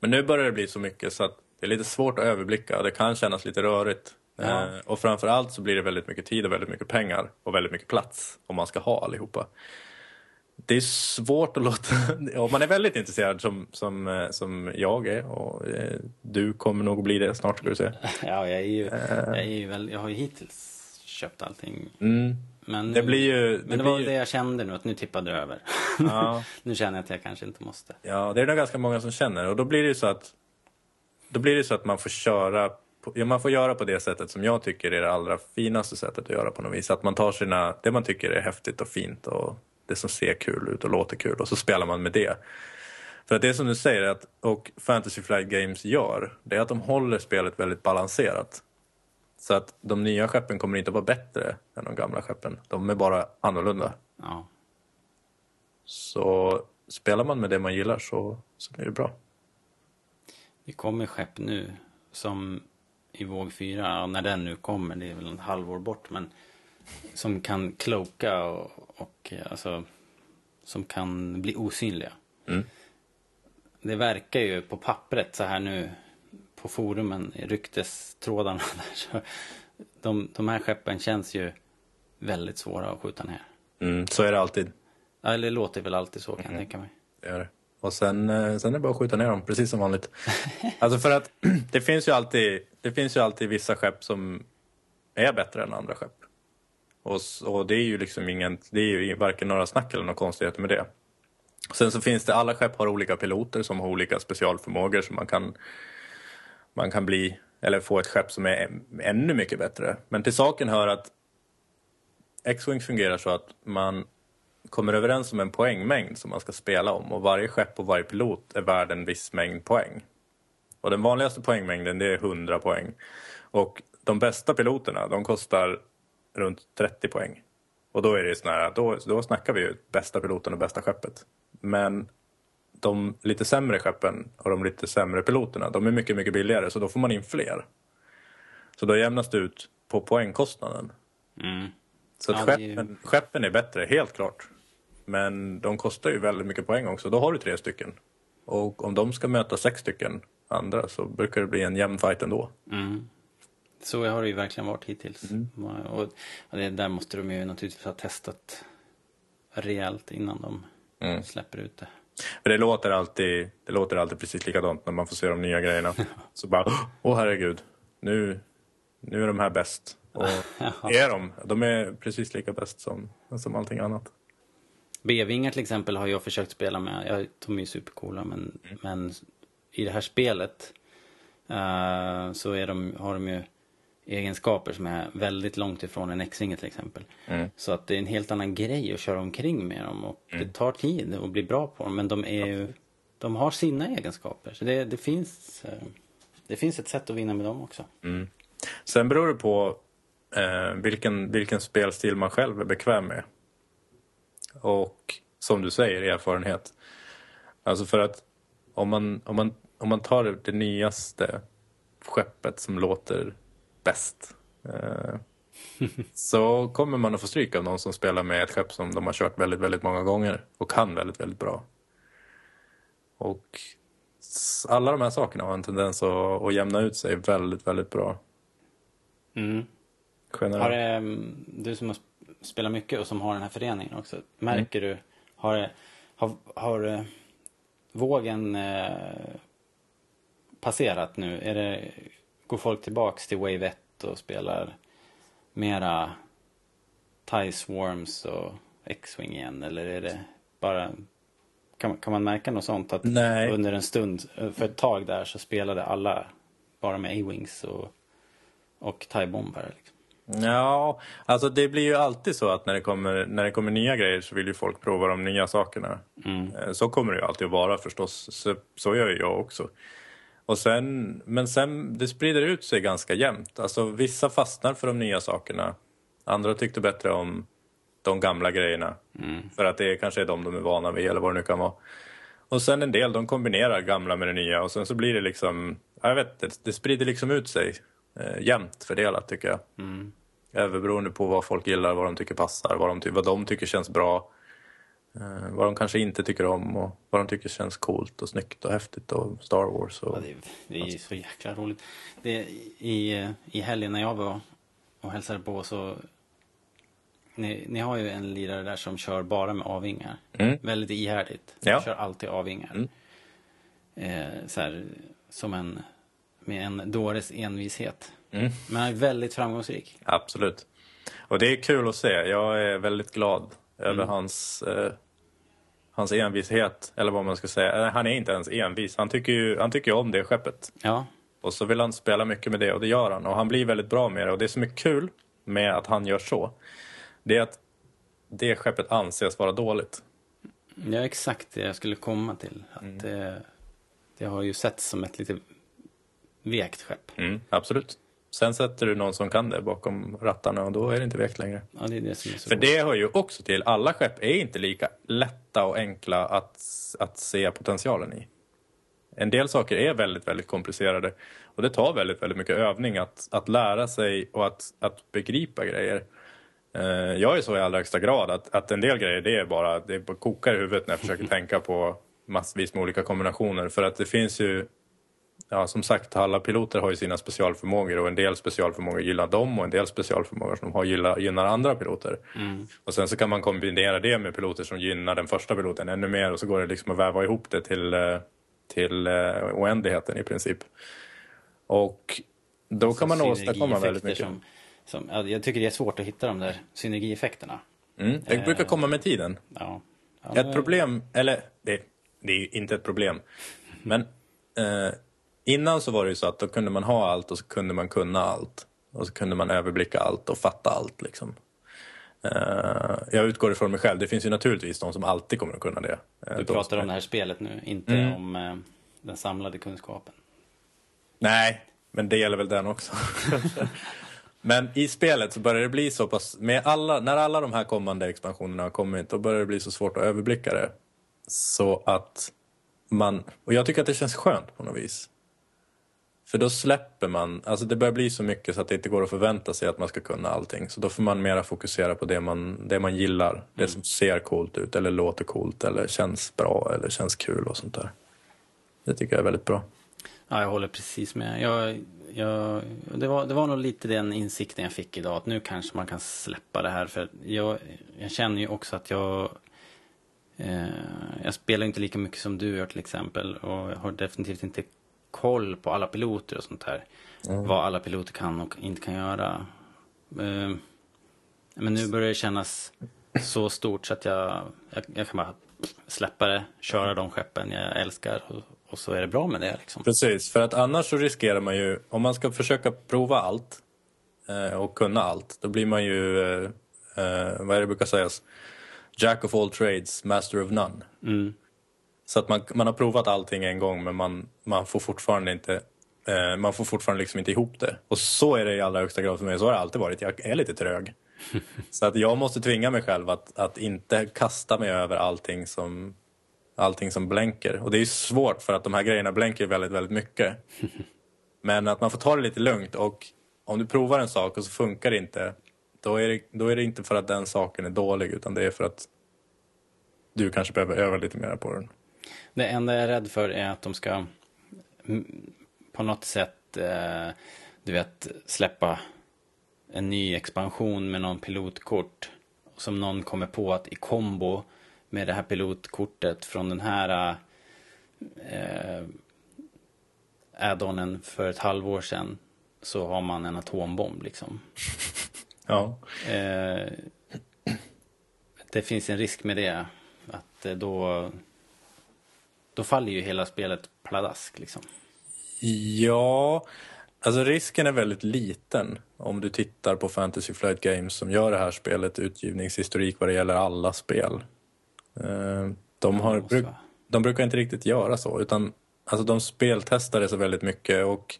Men nu börjar det bli så mycket så att det är lite svårt att överblicka. Det kan kännas lite rörigt. Ja. Eh, och framförallt så blir det väldigt mycket tid och väldigt mycket pengar och väldigt mycket plats om man ska ha allihopa. Det är svårt att låta... Om man är väldigt intresserad som, som, eh, som jag är och eh, du kommer nog att bli det snart ska du se. Ja, jag är ju, jag är ju väl, jag har ju hittills köpt allting. Mm. Men, Det blir ju... men det var ju- det jag kände nu, att nu tippade det över. Ja. nu känner jag att jag kanske inte måste. Ja, det är nog ganska många som känner och då blir det ju så att då blir det så att man får köra på, ja, man får göra på det sättet som jag tycker är det allra finaste sättet att göra på något vis. Att man tar sina, det man tycker är häftigt och fint och det som ser kul ut och låter kul och så spelar man med det. För att det som du säger att, och Fantasy Flight Games gör, det är att de håller spelet väldigt balanserat. Så att de nya skeppen kommer inte att vara bättre än de gamla skeppen. De är bara annorlunda. Ja. Så spelar man med det man gillar så, så blir det bra. Det kommer skepp nu som i våg fyra, ja, när den nu kommer, det är väl en halvår bort, men som kan cloaka och, och alltså som kan bli osynliga. Mm. Det verkar ju på pappret så här nu på forumen, i ryktestrådarna där, så de, de här skeppen känns ju väldigt svåra att skjuta ner. Mm, så är det alltid. Eller det låter väl alltid så kan jag tänka mig. Det gör det. Och sen, eh, sen är det bara att skjuta ner dem, precis som vanligt. alltså för att det finns ju alltid, det finns ju alltid vissa skepp som är bättre än andra skepp. Och, och det är ju liksom ingen, det är ju varken några snack eller några konstigheter med det. Sen så finns det, alla skepp har olika piloter som har olika specialförmågor som man kan man kan bli, eller få ett skepp som är ännu mycket bättre. Men till saken hör att X-Wing fungerar så att man kommer överens om en poängmängd som man ska spela om och varje skepp och varje pilot är värd en viss mängd poäng. Och den vanligaste poängmängden det är 100 poäng. Och de bästa piloterna de kostar runt 30 poäng. Och då är det sån här, då, då snackar vi ju bästa piloten och bästa skeppet. Men de lite sämre skeppen och de lite sämre piloterna, de är mycket, mycket billigare så då får man in fler. Så då jämnas det ut på poängkostnaden. Så att Ja, det är skeppen, skeppen är bättre, helt klart. Men de kostar ju väldigt mycket poäng också. Då har du tre stycken. Och om de ska möta sex stycken andra så brukar det bli en jämn fight ändå. Så har det ju verkligen varit hittills. Mm. Och det, där måste de ju naturligtvis ha testat rejält innan de Mm. släpper ut det. För det låter alltid, det låter alltid precis likadant när man får se de nya grejerna. Så bara, åh herregud, nu, nu är de här bäst. Och är de? De är precis lika bäst som, som allting annat. B-vingar till exempel har jag försökt spela med. Jag, de är ju supercoola men, men i det här spelet eh, så är de, har de ju egenskaper som är väldigt långt ifrån en X-vinge till exempel. Så att det är en helt annan grej att köra omkring med dem och det tar tid att bli bra på dem men de är ju, de har sina egenskaper. Så det, det finns eh, det finns ett sätt att vinna med dem också. Sen beror det på eh, vilken, vilken spelstil man själv är bekväm med. Och som du säger, erfarenhet. Alltså för att om man, om man, om man tar det nyaste skeppet som låter bäst eh, så kommer man att få stryk av någon som spelar med ett skepp som de har kört väldigt, väldigt många gånger och kan väldigt, väldigt bra. Och alla de här sakerna har en tendens att, att jämna ut sig väldigt, väldigt bra. Mm. Generellt. Har det, mm, du som har sp- spelat mycket och som har den här föreningen också. Märker du, har, har, har eh, vågen eh, passerat nu? Är det, går folk tillbaks till Wave 1 och spelar mera TIE Swarms och X-Wing igen? Eller är det bara, kan, kan man märka något sånt? Att Nej. under en stund, för ett tag där så spelade alla bara med A-Wings och, och TIE-bombare. Liksom. Ja, alltså det blir ju alltid så att när det kommer, när det kommer nya grejer så vill ju folk prova de nya sakerna. Eh, Så kommer det ju alltid att vara förstås. Så, så gör ju jag också. Och sen, men sen, det sprider ut sig ganska jämnt. Alltså vissa fastnar för de nya sakerna. Andra tyckte bättre om de gamla grejerna. För att det kanske är de de är vana vid eller vad det nu kan vara. Och sen en del, de kombinerar gamla med det nya och sen så blir det liksom, ja, jag vet inte, det sprider liksom ut sig eh, jämnt fördelat tycker jag. Överberoende på vad folk gillar, vad de tycker passar, vad de, vad de tycker känns bra. Eh, vad de kanske inte tycker om och vad de tycker känns coolt och snyggt och häftigt och Star Wars. Och, Ja, det, är- det är ju så jäkla roligt. Det, i, I helgen när jag var och hälsade på så... Ni, ni har ju en lirare där som kör bara med avvingar. Väldigt ihärdigt. Ja. Kör alltid avvingar. Eh, så här, som en... Med en dåres envishet. Men han är väldigt framgångsrik. Absolut. Och det är kul att se. Jag är väldigt glad över hans, eh, hans envishet. Eller vad man ska säga. Eh, Han är inte ens envis. Han tycker ju han tycker om det skeppet. Ja, Och så vill han spela mycket med det och det gör han. Och han blir väldigt bra med det. Och det som är kul med att han gör så. Det är att det skeppet anses vara dåligt. är exakt det jag skulle komma till. Att det, det har ju setts som ett lite vekt skepp. Mm, absolut. Sen sätter du någon som kan det bakom rattarna och då är det inte vekt längre. Ja, det är det som är så För det hör ju också till, alla skepp är inte lika lätta och enkla att, att se potentialen i. En del saker är väldigt, väldigt komplicerade och det tar väldigt, väldigt mycket övning att, att lära sig och att, att begripa grejer. Eh, Jag är så i allra högsta grad att, att en del grejer det är bara, det bara kokar i huvudet när jag försöker tänka på massvis med olika kombinationer. För att det finns ju, ja som sagt alla piloter har ju sina specialförmågor och en del specialförmågor gillar dem och en del specialförmågor som har gillar, gynnar andra piloter. Och sen så kan man kombinera det med piloter som gynnar den första piloten ännu mer och så går det liksom att väva ihop det till, eh, till eh, oändligheten i princip. Och då kan man åstadkomma väldigt mycket. Som, som, ja, jag tycker det är svårt att hitta de där synergieffekterna. Mm, det brukar komma med tiden. Ja. Ja, Ett problem, eller det, det är inte ett problem. Men eh, innan så var det ju så att då kunde man ha allt och så kunde man kunna allt. Och så kunde man överblicka allt och fatta allt liksom. Eh, jag utgår ifrån mig själv. Det finns ju naturligtvis de som alltid kommer att kunna det. Eh, Du pratar om det här spelet nu, inte Mm. om eh, den samlade kunskapen. Nej, men det gäller väl den också. men i spelet så börjar det bli så pass, med alla, när alla de här kommande expansionerna har kommit, då börjar det bli så svårt att överblicka det. Så att man, och jag tycker att det känns skönt på något vis. För då släpper man, alltså det börjar bli så mycket så att det inte går att förvänta sig att man ska kunna allting. Så då får man mera fokusera på det man, det man gillar. Det som ser coolt ut eller låter coolt eller känns bra eller känns kul och sånt där. Det tycker jag är väldigt bra. Ja, jag håller precis med. Jag, jag, det, var, det var nog lite den insikten jag fick idag. Att nu kanske man kan släppa det här. För jag, jag känner ju också att jag... Eh, jag spelar inte lika mycket som du gör till exempel. Och jag har definitivt inte koll på alla piloter och sånt här. Vad alla piloter kan och inte kan göra. Eh, men nu börjar det kännas så stort så att jag, jag, jag kan bara släppa det, köra de skeppen jag älskar och, och så är det bra med det liksom. Precis, för att annars så riskerar man ju, om man ska försöka prova allt eh, och kunna allt, då blir man ju, eh, vad är det brukar sägas, Jack of all trades, master of none. Mm. Så att man, man har provat allting en gång men man, man får fortfarande inte eh, man får fortfarande liksom inte ihop det. Och så är det i allra högsta grad för mig. Så har det alltid varit. Jag är lite trög. så att jag måste tvinga mig själv att, att inte kasta mig över allting som, allting som blänker. Och det är ju svårt för att de här grejerna blänker väldigt, väldigt mycket. Men att man får ta det lite lugnt och om du provar en sak och så funkar det inte då är det, då är det inte för att den saken är dålig utan det är för att du kanske behöver öva lite mer på den. Det enda jag är rädd för är att de ska mm, på något sätt, eh, du vet, släppa en ny expansion med någon pilotkort. Som någon kommer på att i kombo med det här pilotkortet från den här eh, add-onen för ett halvår sedan så har man en atombomb liksom. Ja. Eh, det finns en risk med det. Att eh, då, då faller ju hela spelet pladask liksom. Ja, alltså risken är väldigt liten om du tittar på Fantasy Flight Games som gör det här spelet utgivningshistorik vad det gäller alla spel. Eh, De, har, bruk, de brukar inte riktigt göra så utan alltså de speltestar det så väldigt mycket och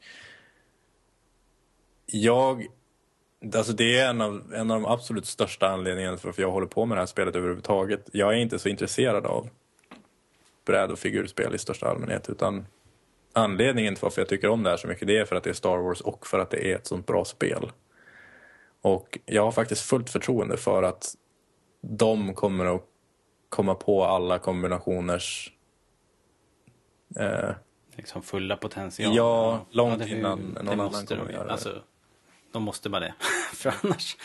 jag Alltså det är en av, en av de absolut största anledningarna för att jag håller på med det här spelet överhuvudtaget. Jag är inte så intresserad av bräd och figurspel i största allmänhet utan anledningen till varför jag tycker om det här så mycket det är för att det är Star Wars och för att det är ett sånt bra spel. Och jag har faktiskt fullt förtroende för att de kommer att komma på alla kombinationers eh, Liksom fulla potential. Ja, långt det- innan någon det annan kommer göra det. Alltså, de måste bara det. för annars,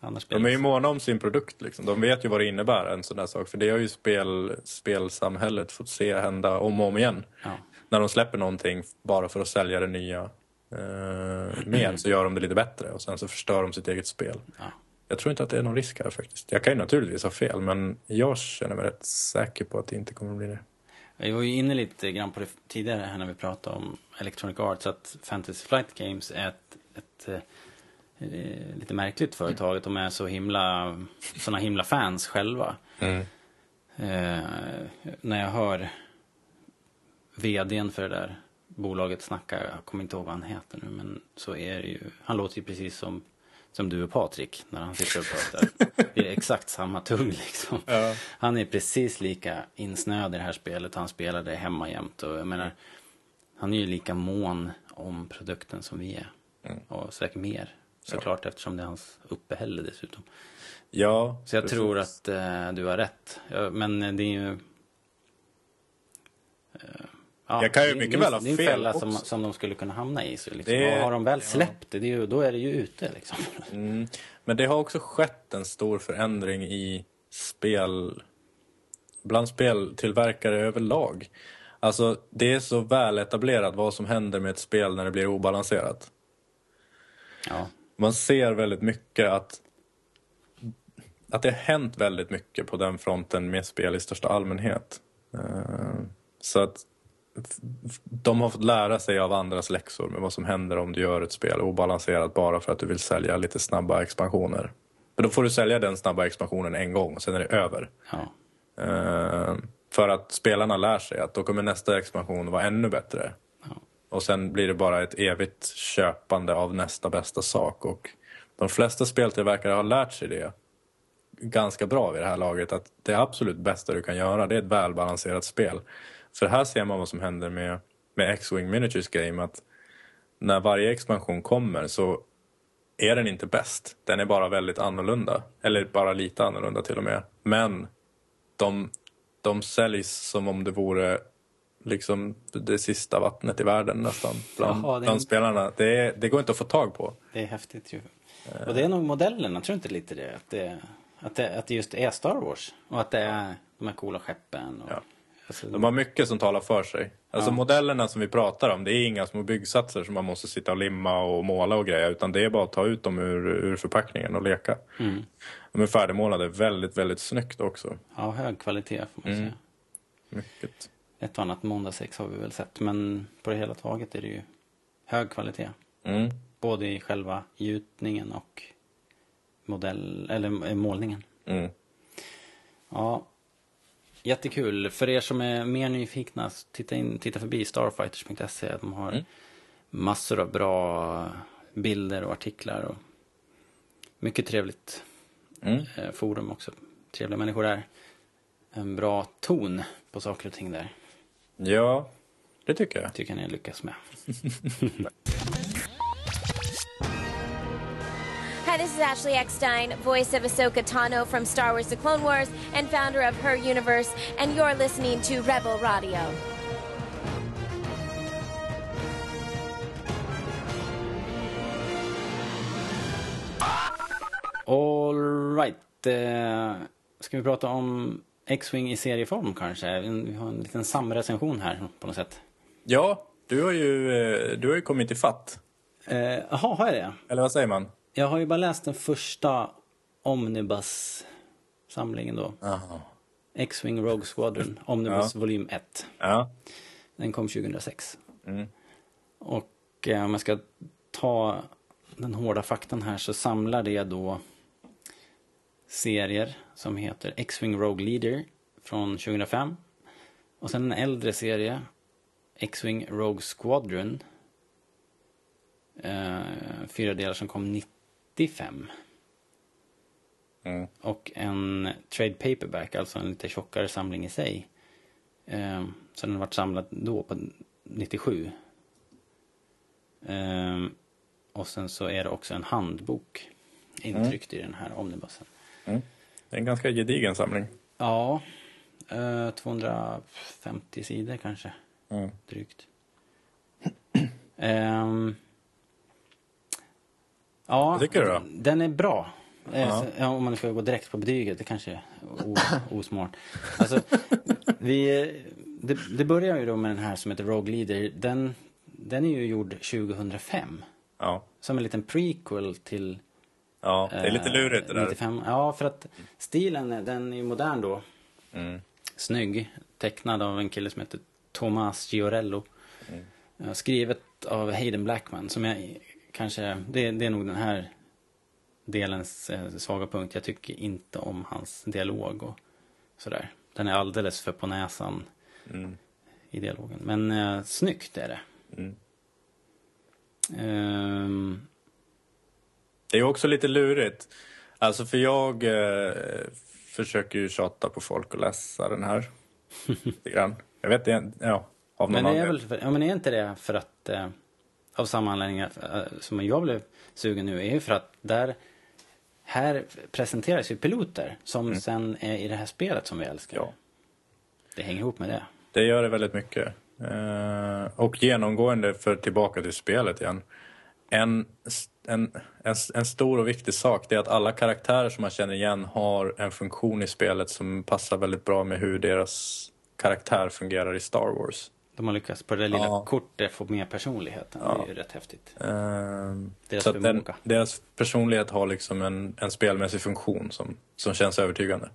annars De är ju måna om sin produkt. Liksom. De vet ju vad det innebär, en sån där sak. För det har ju spel, spelsamhället fått se hända om och om igen. Ja. När de släpper någonting bara för att sälja det nya eh, mer så gör de det lite bättre och sen så förstör de sitt eget spel. Ja. Jag tror inte att det är någon risk här faktiskt. Jag kan ju naturligtvis ha fel men jag känner mig rätt säker på att det inte kommer att bli det. Vi var ju inne lite grann på det tidigare här när vi pratade om Electronic Arts. Att Fantasy Flight Games är ett, ett eh, lite märkligt företag. Att de är så himla, såna himla fans själva. Eh, när jag hör vdn för det där bolaget snacka, jag kommer inte ihåg vad han heter nu, men så är det ju, han låter ju precis som, som du och Patrik när han sitter och pratar. Det är exakt samma tugg liksom. Han är precis lika insnöad i det här spelet, han spelar det hemma jämt och jag menar, han är ju lika mån om produkten som vi är. Och säkert mer, såklart eftersom det är hans uppehälle dessutom. Ja, Så jag precis. tror att eh, du har rätt. Ja, men det är ju... eh, ja, Jag kan ju mycket det, väl ha Det är en fel fälla som, som de skulle kunna hamna i. Så liksom, Det- har de väl släppt det, det är ju, då är det ju ute liksom. Mm. Men det har också skett en stor förändring i spel bland speltillverkare överlag. Alltså det är så väl etablerat vad som händer med ett spel när det blir obalanserat. Ja, Man ser väldigt mycket att att det har hänt väldigt mycket på den fronten med spel i största allmänhet. Eh, Så att de har fått lära sig av andras läxor med vad som händer om du gör ett spel obalanserat bara för att du vill sälja lite snabba expansioner. För då får du sälja den snabba expansionen en gång och sen är det över. Ja. Eh, för att spelarna lär sig att då kommer nästa expansion vara ännu bättre. Och sen blir det bara ett evigt köpande av nästa bästa sak. Och de flesta speltillverkare har lärt sig det ganska bra vid det här laget. Att det absolut bästa du kan göra det är ett välbalanserat spel. För här ser man vad som händer med, med X-Wing Miniatures Game. Att när varje expansion kommer så är den inte bäst. Den är bara väldigt annorlunda. Eller bara lite annorlunda till och med. Men de, de säljs som om det vore liksom det sista vattnet i världen nästan. Bland, Jaha, bland spelarna. Det, är, det går inte att få tag på. Det är häftigt ju. Och det är nog modellerna, tror inte lite det? Att det, att det, att det just är Star Wars. Och att det är de här coola skeppen. Och, Ja. alltså, De har mycket som talar för sig. Alltså Ja. modellerna som vi pratar om, det är inga små byggsatser som man måste sitta och limma och måla och grejer. Utan det är bara att ta ut dem ur, ur förpackningen och leka. Mm. De är färdigmålade väldigt, väldigt snyggt också. Ja, hög kvalitet får man Mm. säga. Mycket. Ett och annat måndagsex har vi väl sett. Men på det hela taget är det ju hög kvalitet. Mm. Både i själva gjutningen och modell, eller målningen. Mm. Ja, jättekul. För er som är mer nyfikna, titta, in, titta förbi starfighters.se. De har Mm. massor av bra bilder och artiklar. Och mycket trevligt Mm. eh, forum också. Trevliga människor där. En bra ton på saker och ting där. Ja, det tycker jag. Tycker ni lyckas med. Hi, this is Ashley Eckstein, voice of Ahsoka Tano from Star Wars The Clone Wars and founder of Her Universe, and you're listening to Rebel Radio. All right. Eh, ska vi prata om X-Wing i serieform kanske? Vi har en liten samrecension här på något sätt. Ja, du har ju, eh, du har ju kommit i fatt. Eh, Jaha, har jag det? Eller vad säger man? Jag har ju bara läst den första Omnibus-samlingen då. X-Wing Rogue Squadron, Omnibus volym 1. Ja. Den kom 2006. Mm. Och eh, om jag ska ta den hårda faktan här så samlar det då serier som heter X-Wing Rogue Leader från 2005. Och sen en äldre serie, X-Wing Rogue Squadron. Eh, fyra delar som kom 95. Mm. Och en trade paperback, alltså en lite tjockare samling i sig. Eh, så den har varit samlad då på 97. Eh, och sen så är det också en handbok intryckt i den här omnibussen. Mm. Det är en ganska gedigen samling. Ja, eh, 250 sidor kanske. Mm. Drygt. Ehm, ja, Vad tycker du då? Den är bra. Eh, Ja. om man ska gå direkt på betyget, det kanske är osmart. Alltså, vi, det, det börjar ju då med den här som heter Rogue Leader. Den, den är ju gjord 2005. Ja. Som en liten prequel till ja, det är lite eh, lurigt det där. 95. Ja, för att stilen den är ju modern då. Mm. Snygg. Tecknad av en kille som heter Thomas Giorello. Eh, Skrivet av Hayden Blackman. Som jag kanske, det, det är nog den här delens eh, svaga punkt. Jag tycker inte om hans dialog och sådär. Den är alldeles för på näsan Mm. i dialogen. Men eh, snyggt är det. Mm. Ehm, Det är också lite lurigt. Alltså för jag eh, försöker ju tjata på folk att läsa den här. Lite grann. Jag vet det, ja. Av någon Men det är väl, ja men är inte det för att, eh, av samma anledning eh, som jag blev sugen nu, är ju för att där, här presenteras ju piloter som sen är i det här spelet som vi älskar. Mm. Ja. Det hänger ihop med det. Det gör det väldigt mycket. Eh, och genomgående, för tillbaka till spelet igen. En, en, en, en stor och viktig sak det är att alla karaktärer som man känner igen har en funktion i spelet som passar väldigt bra med hur deras karaktär fungerar i Star Wars. De har lyckats på det lilla Ja. kortet få med personligheten. Det är ju rätt häftigt. Eh, Deras så att den, deras personlighet har liksom en, en spelmässig funktion som, som känns övertygande.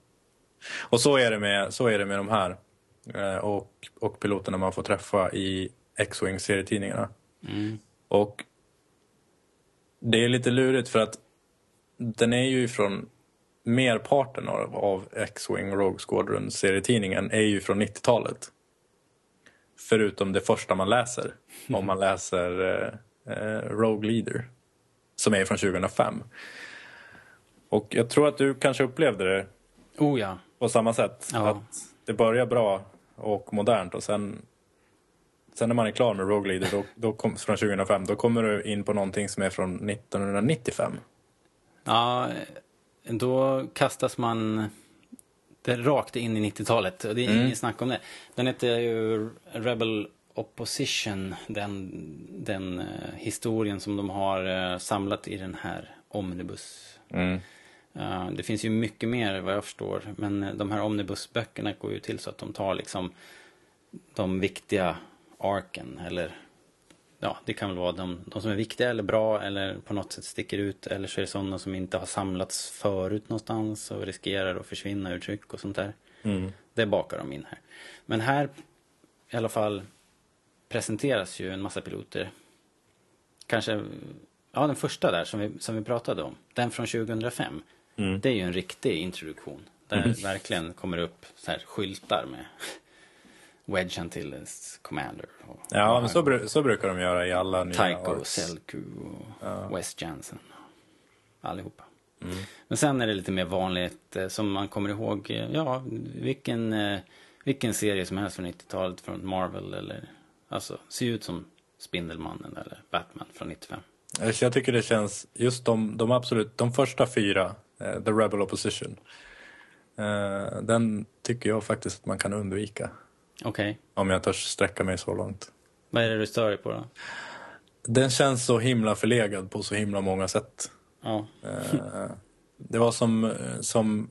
Och så är det med, så är det med de här. eh, och, och piloterna man får träffa i X-Wing serietidningarna. Och det är lite lurigt för att den är ju från merparten av, av X-Wing Rogue Squadron serietidningen är ju från 90-talet. Förutom det första man läser. Om man läser eh, eh, Rogue Leader. Som är från 2005. Och jag tror att du kanske upplevde det Oh ja. på samma sätt. Ja. Att det börjar bra och modernt och sen, sen när man är klar med Rogue Leader då, då kom, från 2005 då kommer du in på någonting som är från 1995. Ja, då kastas man rakt in i 90-talet. Och det är inget snack om det. Den heter ju Rebel Opposition. Den, den eh, historien som de har eh, samlat i den här Omnibus. Eh, det finns ju mycket mer vad jag förstår. Men eh, de här Omnibusböckerna går ju till så att de tar liksom de viktiga arken. Eller ja, det kan väl vara de, de som är viktiga eller bra eller på något sätt sticker ut. Eller så är det sådana som inte har samlats förut någonstans och riskerar att försvinna ur tryck och sånt där. Det bakar de in här. Men här i alla fall presenteras ju en massa piloter. Kanske, ja den första där som vi, som vi pratade om. Den från 2005. Det är ju en riktig introduktion. Där verkligen kommer upp så här skyltar med Wedge Antilles Commander. Och, Ja, men så, bru- så brukar de göra i alla nya Tycho, arcs. Selku och West Jansen. Allihopa. Men sen är det lite mer vanligt eh, som man kommer ihåg. eh, Ja, vilken, eh, vilken serie som helst från 90-talet från Marvel eller alltså ser ut som Spindelmannen eller Batman från 95. Så Jag tycker det känns, just de, de absolut, de första fyra, The Rebel Opposition, den tycker jag faktiskt att man kan undvika. Okej, Om jag törs sträcka mig så långt. vad är det du stör dig på då? Den känns så himla förlegad på så himla många sätt. Ja, Eh, Det var som, eh, som...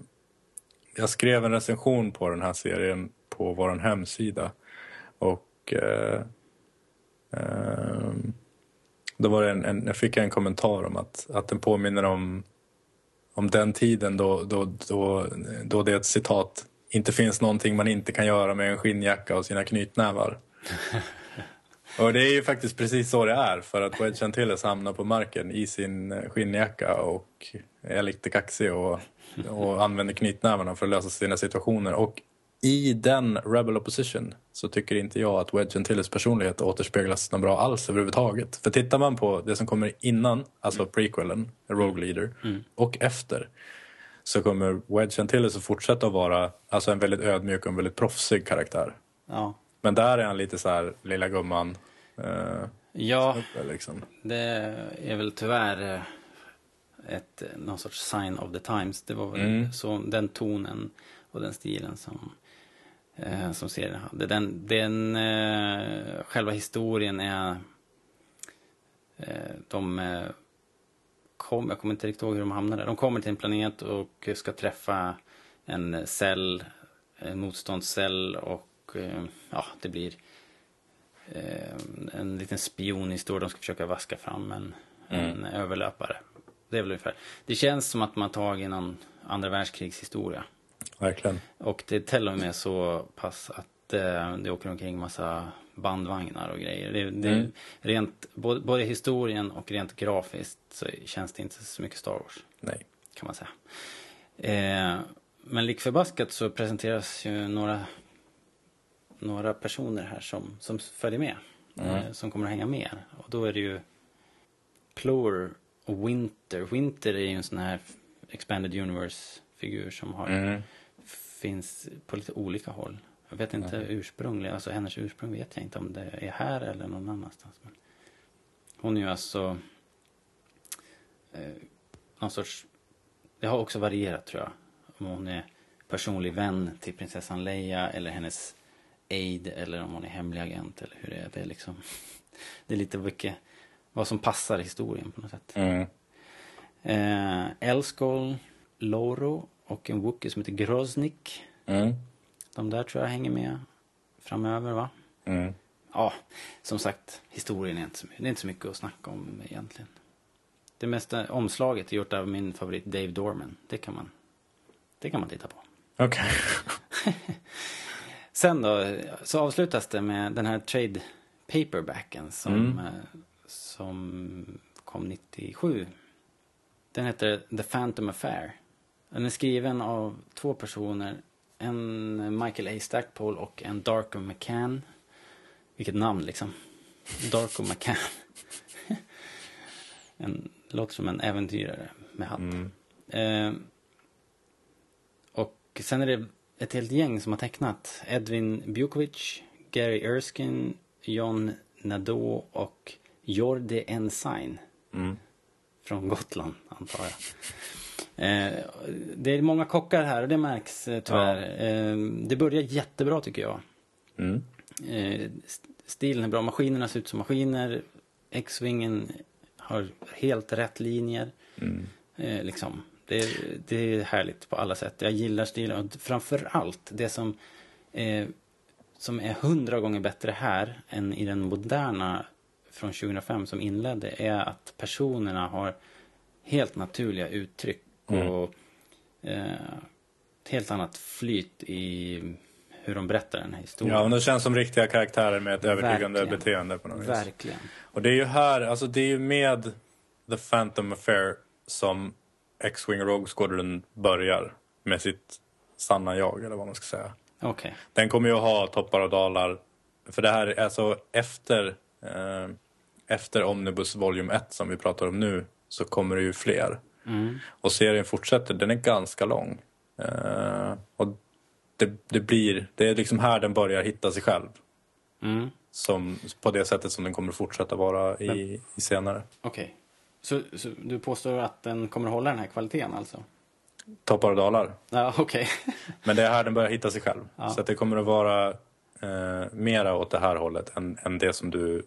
Jag skrev en recension på den här serien på vår hemsida. Och... Eh, eh, då var en, en, jag fick en kommentar om att, att den påminner om, om den tiden då, då, då, då det är ett citat inte finns någonting man inte kan göra med en skinnjacka och sina knytnävar. Och det är ju faktiskt precis så det är för att Wedge Antilles hamnar på marken i sin skinnjacka och är lite kaxig och, och använder knytnävarna för att lösa sina situationer. Och i den Rebel Opposition så tycker inte jag att Wedge Antilles personlighet återspeglas något bra alls överhuvudtaget. För tittar man på det som kommer innan, alltså prequelen, Rogue Leader, och efter så kommer Wedge Antilles att fortsätta att vara alltså en väldigt ödmjuk och en väldigt proffsig karaktär. ja. Men där är han lite så här, lilla gumman. Eh, ja snubbe, liksom. det är väl tyvärr eh, ett, någon sorts sign of the times. Det var väl så, den tonen och den stilen som, eh, som serien hade. Den, den eh, själva historien är eh, de eh, kom, jag kommer inte riktigt ihåg hur de hamnade där. De kommer till en planet och ska träffa en cell, en motståndscell och eh, ja, det blir eh, en liten spionhistoria. De ska försöka vaska fram en, en överlöpare. Det är väl ungefär. Det känns som att man tagit någon andra världskrigshistoria. Verkligen. Och det är till och med så pass att eh, det åker omkring massa bandvagnar och grejer. Det, det, rent, både, både historien och rent grafiskt så känns det inte så mycket Star Wars. Nej. Kan man säga. Eh, men lik förbaskat så presenteras ju några, några personer här som, som följer med. Eh, som kommer att hänga med. Och då är det ju Plur och Winter. Winter är ju en sån här Expanded Universe-figur som har, finns på lite olika håll. Jag vet inte ursprungligen, alltså hennes ursprung vet jag inte om det är här eller någon annanstans. Men hon är ju alltså eh, någon sorts, det har också varierat tror jag. Om hon är personlig vän till prinsessan Leia eller hennes aid eller om hon är hemlig agent eller hur det är. Det är liksom, det är lite vilket, vad som passar historien på något sätt. Mm. Eh, Elskol, Loro och en Wookie som heter Groznik. Mm. De där tror jag hänger med framöver va? Mm. Ja, som sagt, historien är inte så det är inte så mycket att snacka om egentligen. Det mesta omslaget är gjort av min favorit Dave Dorman. Det kan man, det kan man titta på. Okej. sen då så avslutas det med den här trade paperbacken som, eh, som kom 97. Den heter The Phantom Affair. Den är skriven av två personer. En Michael A. Stackpole och en Darko McCann. Vilket namn liksom. Darko McCann. en, låter som en äventyrare med hatt. Eh, och sen är det ett helt gäng som har tecknat. Edvin Bjukovic, Gary Erskine, John Nadeau och Jordi Ensign. Från Gotland, antar jag. Eh, det är många kockar här och det märks eh, tyvärr. Eh, det börjar jättebra tycker jag. Mm. St- stilen är bra, maskinerna ser ut som maskiner. X-Wingen har helt rätt linjer. Eh, liksom. det, det är härligt på alla sätt. Jag gillar stilen och framför allt det som, eh, som är hundra gånger bättre här än i den moderna från 2005 som inledde är att personerna har helt naturliga uttryck och eh, ett helt annat flyt i hur de berättar den här historien. Ja, men det känns som riktiga karaktärer med ett övertygande Verkligen. beteende på något vis. Verkligen. Och det är ju här, alltså det är ju med The Phantom Affair som X-Wing Rogue Squadron börjar med sitt sanna jag, eller vad man ska säga. Okej. Den kommer ju att ha toppar och dalar. För det här är alltså efter, eh, efter Omnibus Volume 1 som vi pratar om nu så kommer det ju fler. Och serien fortsätter, den är ganska lång. Eh, och det, det blir, det är liksom här den börjar hitta sig själv. Mm. Som, på det sättet som den kommer fortsätta vara i, i senare. Okej. Så, så du påstår att den kommer att hålla den här kvaliteten alltså? Toppar och dalar. Ja, okej. Men det är här den börjar hitta sig själv. Så att det kommer att vara eh, mera åt det här hållet än, än det som du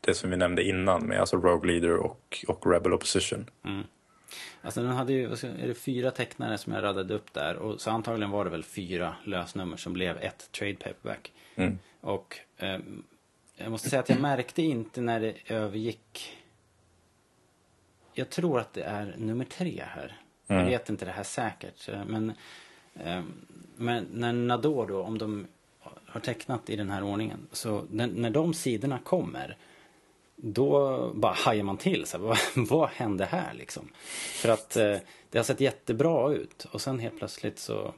det som vi nämnde innan med alltså Rogue Leader och, och Rebel Opposition. Alltså den hade ju, är det fyra tecknare som jag radade upp där? Och så antagligen var det väl fyra lösnummer som blev ett trade paperback. Och ehm, jag måste säga att jag märkte inte när det övergick. Jag tror att det är nummer tre här. Jag vet inte det här säkert. eh, Men, ehm, men när Nador då, om de har tecknat i den här ordningen. Så när, när de sidorna kommer. Då bara hajar man till. Så här, vad, vad hände här liksom? För att eh, det har sett jättebra ut. Och sen helt plötsligt så,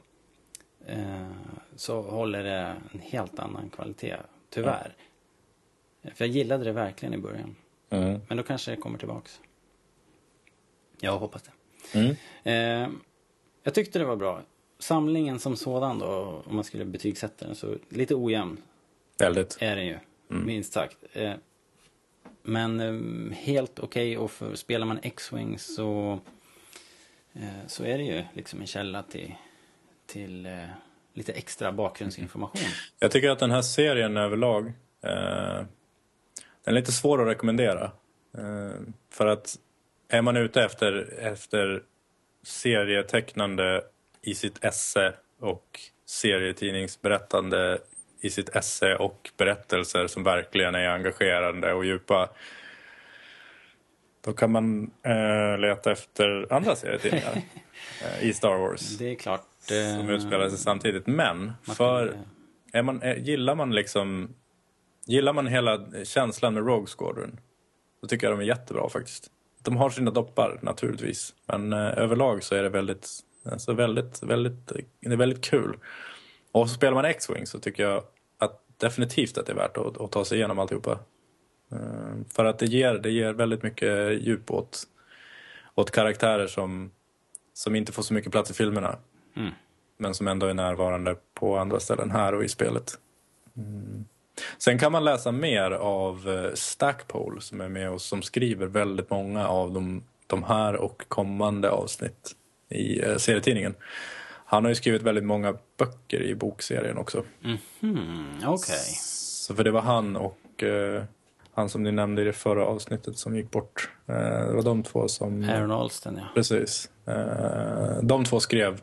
eh, så håller det en helt annan kvalitet. Tyvärr. För jag gillade det verkligen i början. Men då kanske det kommer tillbaks. Jag hoppas det. Eh, jag tyckte det var bra. Samlingen som sådan då, om man skulle betygsätta den, så lite ojämn Väldigt. är den ju. Minst sagt. Men eh, helt okej och för, spelar man X-Wing så, eh, så är det ju liksom en källa till, till eh, lite extra bakgrundsinformation. Jag tycker att den här serien överlag eh, den är lite svår att rekommendera. Eh, för att är man ute efter, efter serietecknande i sitt esse och serietidningsberättande i sitt esse och berättelser som verkligen är engagerande och djupa då kan man eh, leta efter andra serietidningar eh, i Star Wars Det är klart. som Eh, utspelar sig samtidigt. Men för är man, är, gillar man liksom gillar man hela känslan med Rogue Squadron så tycker jag de är jättebra faktiskt. De har sina doppar naturligtvis men eh, överlag så är det väldigt, alltså väldigt, väldigt, det är väldigt kul. Och så spelar man X-Wing så tycker jag att definitivt att det är värt att, att ta sig igenom alltihopa. Eh, för att det ger, det ger väldigt mycket djup åt, åt karaktärer som, som inte får så mycket plats i filmerna. Men som ändå är närvarande på andra ställen här och i spelet. Mm. Sen kan man läsa mer av eh, Stackpole som är med och som skriver väldigt många av de, de här och kommande avsnitt i eh, serietidningen. Han har ju skrivit väldigt många böcker i bokserien också. hmm, Okej. Så för det var han och eh, han som ni nämnde i det förra avsnittet som gick bort. Eh, det var de två som... Aaron Alston, ja. Precis. Eh, de två skrev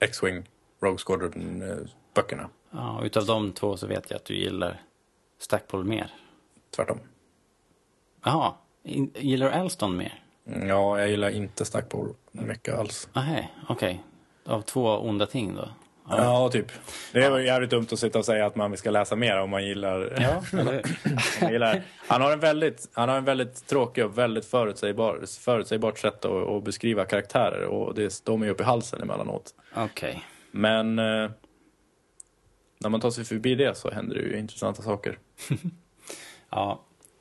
X-Wing, Rogue Squadron-böckerna. ja. och Utav de två så vet jag att du gillar Stackpole mer. Tvärtom. Jaha, gillar du Alston mer? Mm, Ja, jag gillar inte Stackpole mycket alls. Nej, okej. Av två onda ting då? Ja, typ. Det är jävligt dumt att sitta och säga att man ska läsa mer om man gillar... Ja, eller man gillar. Han, har en väldigt, han har en väldigt tråkig och väldigt förutsägbar, förutsägbart sätt att, att beskriva karaktärer och det står mig upp i halsen emellanåt. Okej. Men eh, när man tar sig förbi det så händer det ju intressanta saker. Ja,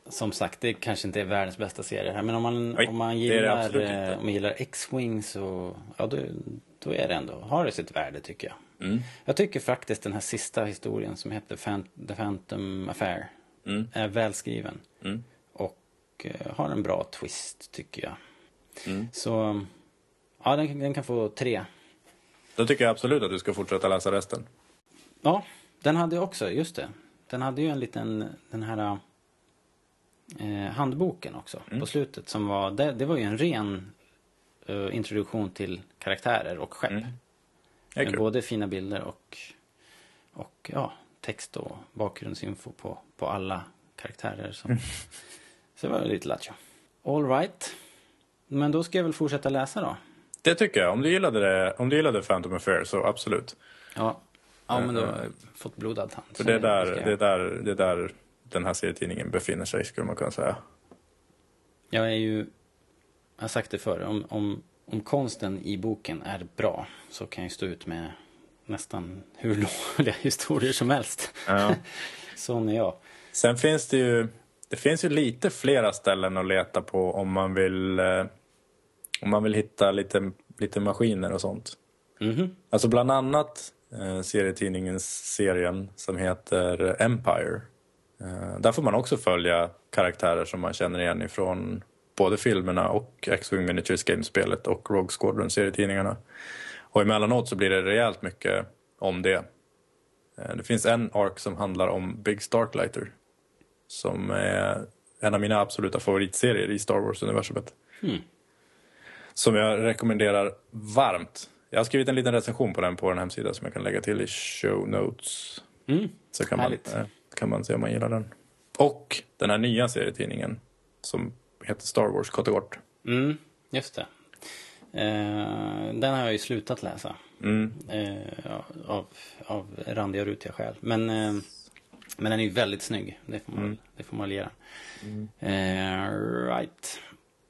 som sagt, det kanske inte är världens bästa serie här. Men om man, Nej, om man gillar, eh, om man gillar X-Wing så, ja då, då är det ändå, har det sitt värde tycker jag. Mm. Jag tycker faktiskt den här sista historien som heter The Phantom Affair Mm. är välskriven. Mm. Och eh, har en bra twist tycker jag. Mm. Så, ja den, kan- den kan få tre. Då tycker jag absolut att du ska fortsätta läsa resten. Ja, den hade också, just det. Den hade ju en liten, den här eh, handboken också Mm. på slutet som var, det, det var ju en ren introduktion till karaktärer och skepp. Mm. Med kul. både fina bilder och, och ja, text och bakgrundsinfo på, på alla karaktärer. Som, Mm. Så det var lite lattjo. All right. Men då ska jag väl fortsätta läsa då. Det tycker jag. Om du gillade, det, om du gillade Phantom Affair så absolut. Ja, ja men då har jag fått blodad tand. För det är, där, det, är där, det är där den här serietidningen befinner sig skulle man kunna säga. Jag är ju, jag har sagt det förr, om, om, om konsten i boken är bra så kan jag stå ut med nästan hur dåliga historier som helst. Ja. Sån är jag. Sen finns det ju, det finns ju lite flera ställen att leta på om man vill, eh, om man vill hitta lite, lite maskiner och sånt. Mhm. Alltså bland annat eh, serietidningens serien som heter Empire. Eh, där får man också följa karaktärer som man känner igen ifrån både filmerna och X-Wing Miniatures Game-spelet och Rogue Squadron-serietidningarna. Och emellanåt så blir det rejält mycket om det. Eh, det finns en ark som handlar om Big Starklighter. Som är en av mina absoluta favoritserier i Star Wars-universumet. Som jag rekommenderar varmt. Jag har skrivit en liten recension på den på en hemsida som jag kan lägga till i show notes. Mm. Så kan man, Härligt. eh, kan man se om man gillar den. Och den här nya serietidningen som heter Star Wars kort och gott. Mm, just det. Eh, den har jag ju slutat läsa. Mm. Eh, av, av randiga och rutiga skäl. Men, eh, men den är ju väldigt snygg. Det får man, Mm. det får man lera. Eh, right.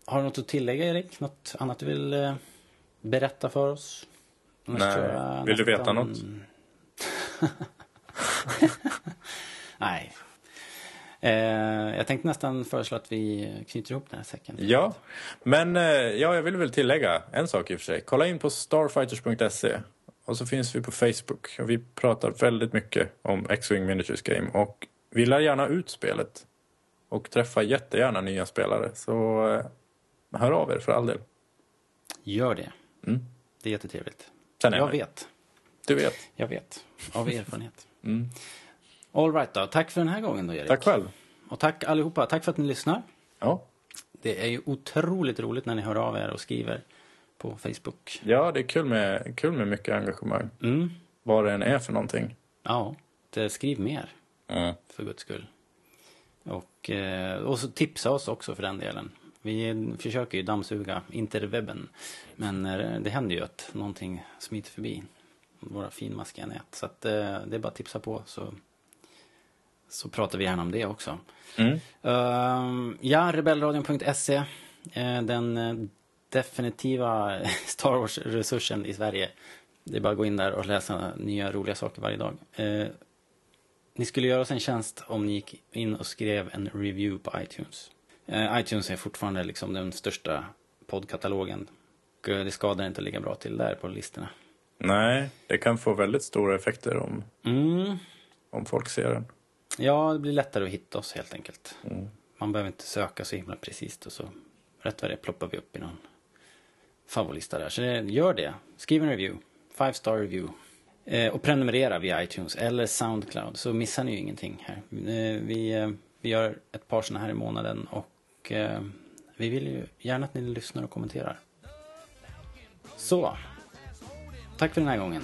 Har du något att tillägga Erik? Något annat du vill eh, berätta för oss? Annars Nej. Vill du veta något? Nej. Eh, jag tänkte nästan föreslå att vi knyter ihop den här säcken. Ja, men eh, ja, jag vill väl tillägga en sak i och för sig. Kolla in på starfighters.se och så finns vi på Facebook och vi pratar väldigt mycket om X-Wing Miniatures Game och vi lär gärna ut spelet och träffar jättegärna nya spelare. Så eh, hör av er för all del. Gör det. Mm. Det är jättetrevligt. Sen är Jag man- vet. Du vet. Jag vet. Av erfarenhet. Mm. All right då. Tack för den här gången då Erik. Tack själv. Och tack allihopa. Tack för att ni lyssnar. Ja. Det är ju otroligt roligt när ni hör av er och skriver på Facebook. ja, det är kul med, kul med mycket engagemang. Mm. Vad det än är för någonting. Ja, det, skriv mer Mm. för guds skull. Och, eh, och så tipsa oss också för den delen. Vi försöker ju dammsuga interwebben. Men eh, det händer ju att någonting smiter förbi våra finmaskiga nät. Så att, eh, det är bara att tipsa på så, så pratar vi gärna om det också. Mm. Ehm, ja, rebellradion.se. eh, den eh, definitiva Star Wars-resursen i Sverige. Det är bara att gå in där och läsa nya roliga saker varje dag. Eh, ni skulle göra oss en tjänst om ni gick in och skrev en review på iTunes. ITunes är fortfarande liksom den största poddkatalogen. Det skadar inte att ligga bra till där på listorna. Nej, det kan få väldigt stora effekter om, Mm. om folk ser den. Ja, det blir lättare att hitta oss helt enkelt. Man behöver inte söka så himla precis och så rätt vad det är ploppar vi upp i någon favoritlista där. Så det, gör det. Skriv en review. Five star review. Eh, och prenumerera via iTunes eller Soundcloud så missar ni ju ingenting här. Eh, vi, eh, vi gör ett par sådana här i månaden och eh, vi vill ju gärna att ni lyssnar och kommenterar. Så. Tack för den här gången.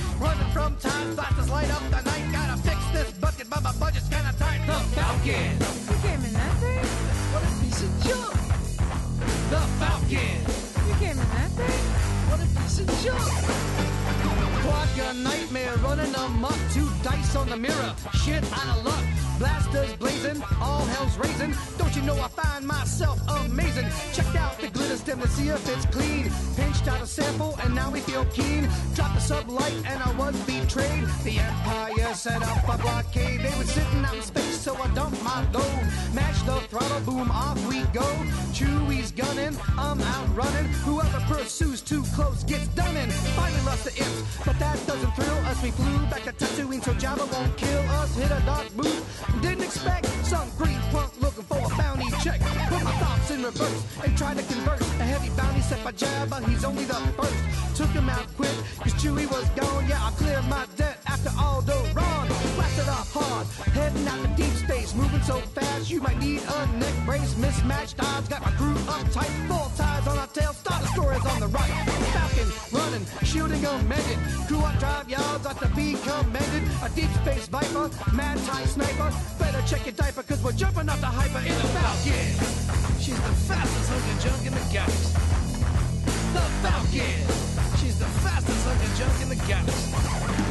Running from time, flashes light up the night. Gotta fix this bucket, but my budget's kinda tight. The Falcon. You came in that thing? What a piece of junk. The Falcon. You came in that thing? What a piece of junk. Quad gun nightmare running amok. Two dice on the mirror. Shit out of luck. Blasters blazing. All hell's raising. Don't you know I find myself amazing? Checked out the glitter stem to see if it's clean. Pinched out a sample and now we feel keen. Dropped the sublight and I was betrayed. The Empire set up a blockade. They were sitting out in space, so I dumped my load. Mash the throttle, boom, off we go. Chewie's gunning, I'm out running. Whoever pursues too close gets done in. Finally lost the imps, but that doesn't thrill us. We flew back to Tatooine so Jabba won't kill us. Hit a dark booth, didn't expect some green punk looking for a bounty check. Put my thoughts in reverse and tried to converse. A heavy bounty set by Jabba, he's only the first. Took him out quick, cause Chewie was gone. Yeah, I cleared my debt after Alderaan. Blasted off hard, heading out to deep space. Moving so fast, you might need a neck brace. Mismatched odds, got my crew uptight. Full ties on our tail, star destroyers on the right. Falcon running, shooting amended. Crew on drive yards ought to be commended. A deep space viper, mad tie sniper. Better check your diaper, cause we're jumping off the hyper in the Falcon. She's the fastest looking junk in the galaxy. The Falcon. She's the fastest looking junk in the galaxy.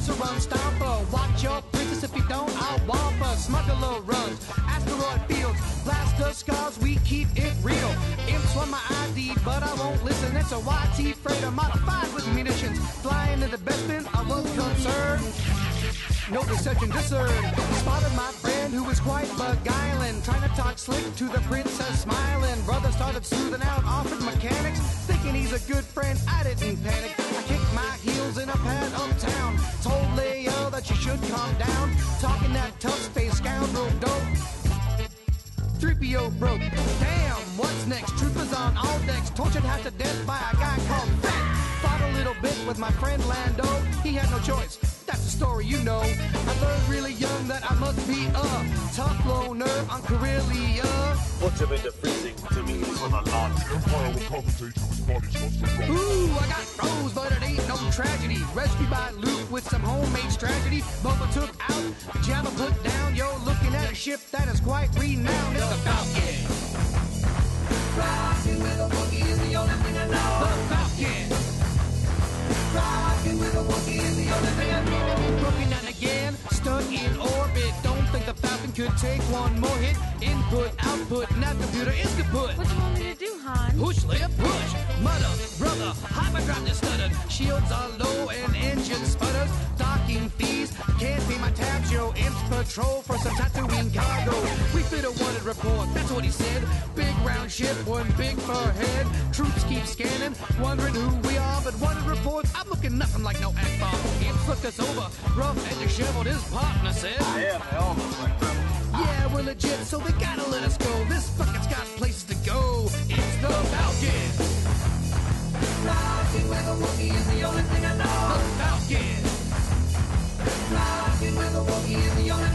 55 a run stomper. Watch your princess if you don't, I'll whopper. Smuggler runs, asteroid fields, blaster scars, we keep it real. Imps want my ID, but I won't listen. It's a YT freighter modified with munitions. Flying to the best bin, I was concerned. No deception discerned. Spotted my friend who was quite beguiling. Trying to talk slick to the princess smiling. Brother started smoothing out, offered mechanics. Thinking he's a good friend, I didn't panic. I kicked my heels in a pad uptown. Told Leo that she should calm down. Talking that tough space scoundrel dope. 3PO broke. Damn, what's next? Troopers on all decks, tortured half to death by a guy called Fat. Fought a little bit with my friend Lando. He had no choice. That's the story you know. I learned really young that I must be a tough loner on Corellia. Put him into freezing to me with a launch. Empire will compensate you. His body's must have gone. Ooh, I got froze, but it ain't no tragedy. Rescued by Luke with some homemade strategy. Bubba took out, Jabba put down. You're looking at a ship that is quite renowned. It's the Falcon. Rocking with a Wookiee is the only thing I know. The Falcon. Rocking with a Wookiee Stuck in old could take one more hit. Input, output, now computer is kaput. What you want me to do, Han? Push, later, push. Mutter, brother, hyperdrive just stuttered. Shields are low and engine sputters. Docking fees, can't pay my tabs. Yo, imps patrol for some Tatooine cargo. We fit a wanted report, that's what he said. Big round ship, one big fur head. Troops keep scanning, wondering who we are. But wanted reports, I'm looking nothing like no Akbar. Imps looked us over, rough and disheveled, his partner said. Yeah, they almost like that. Yeah, we're legit, so they gotta let us go. This bucket's got places to go. It's the Falcon. Rocking with a Wookiee is the only thing I know. The Falcon. Rocking with a Wookiee is the only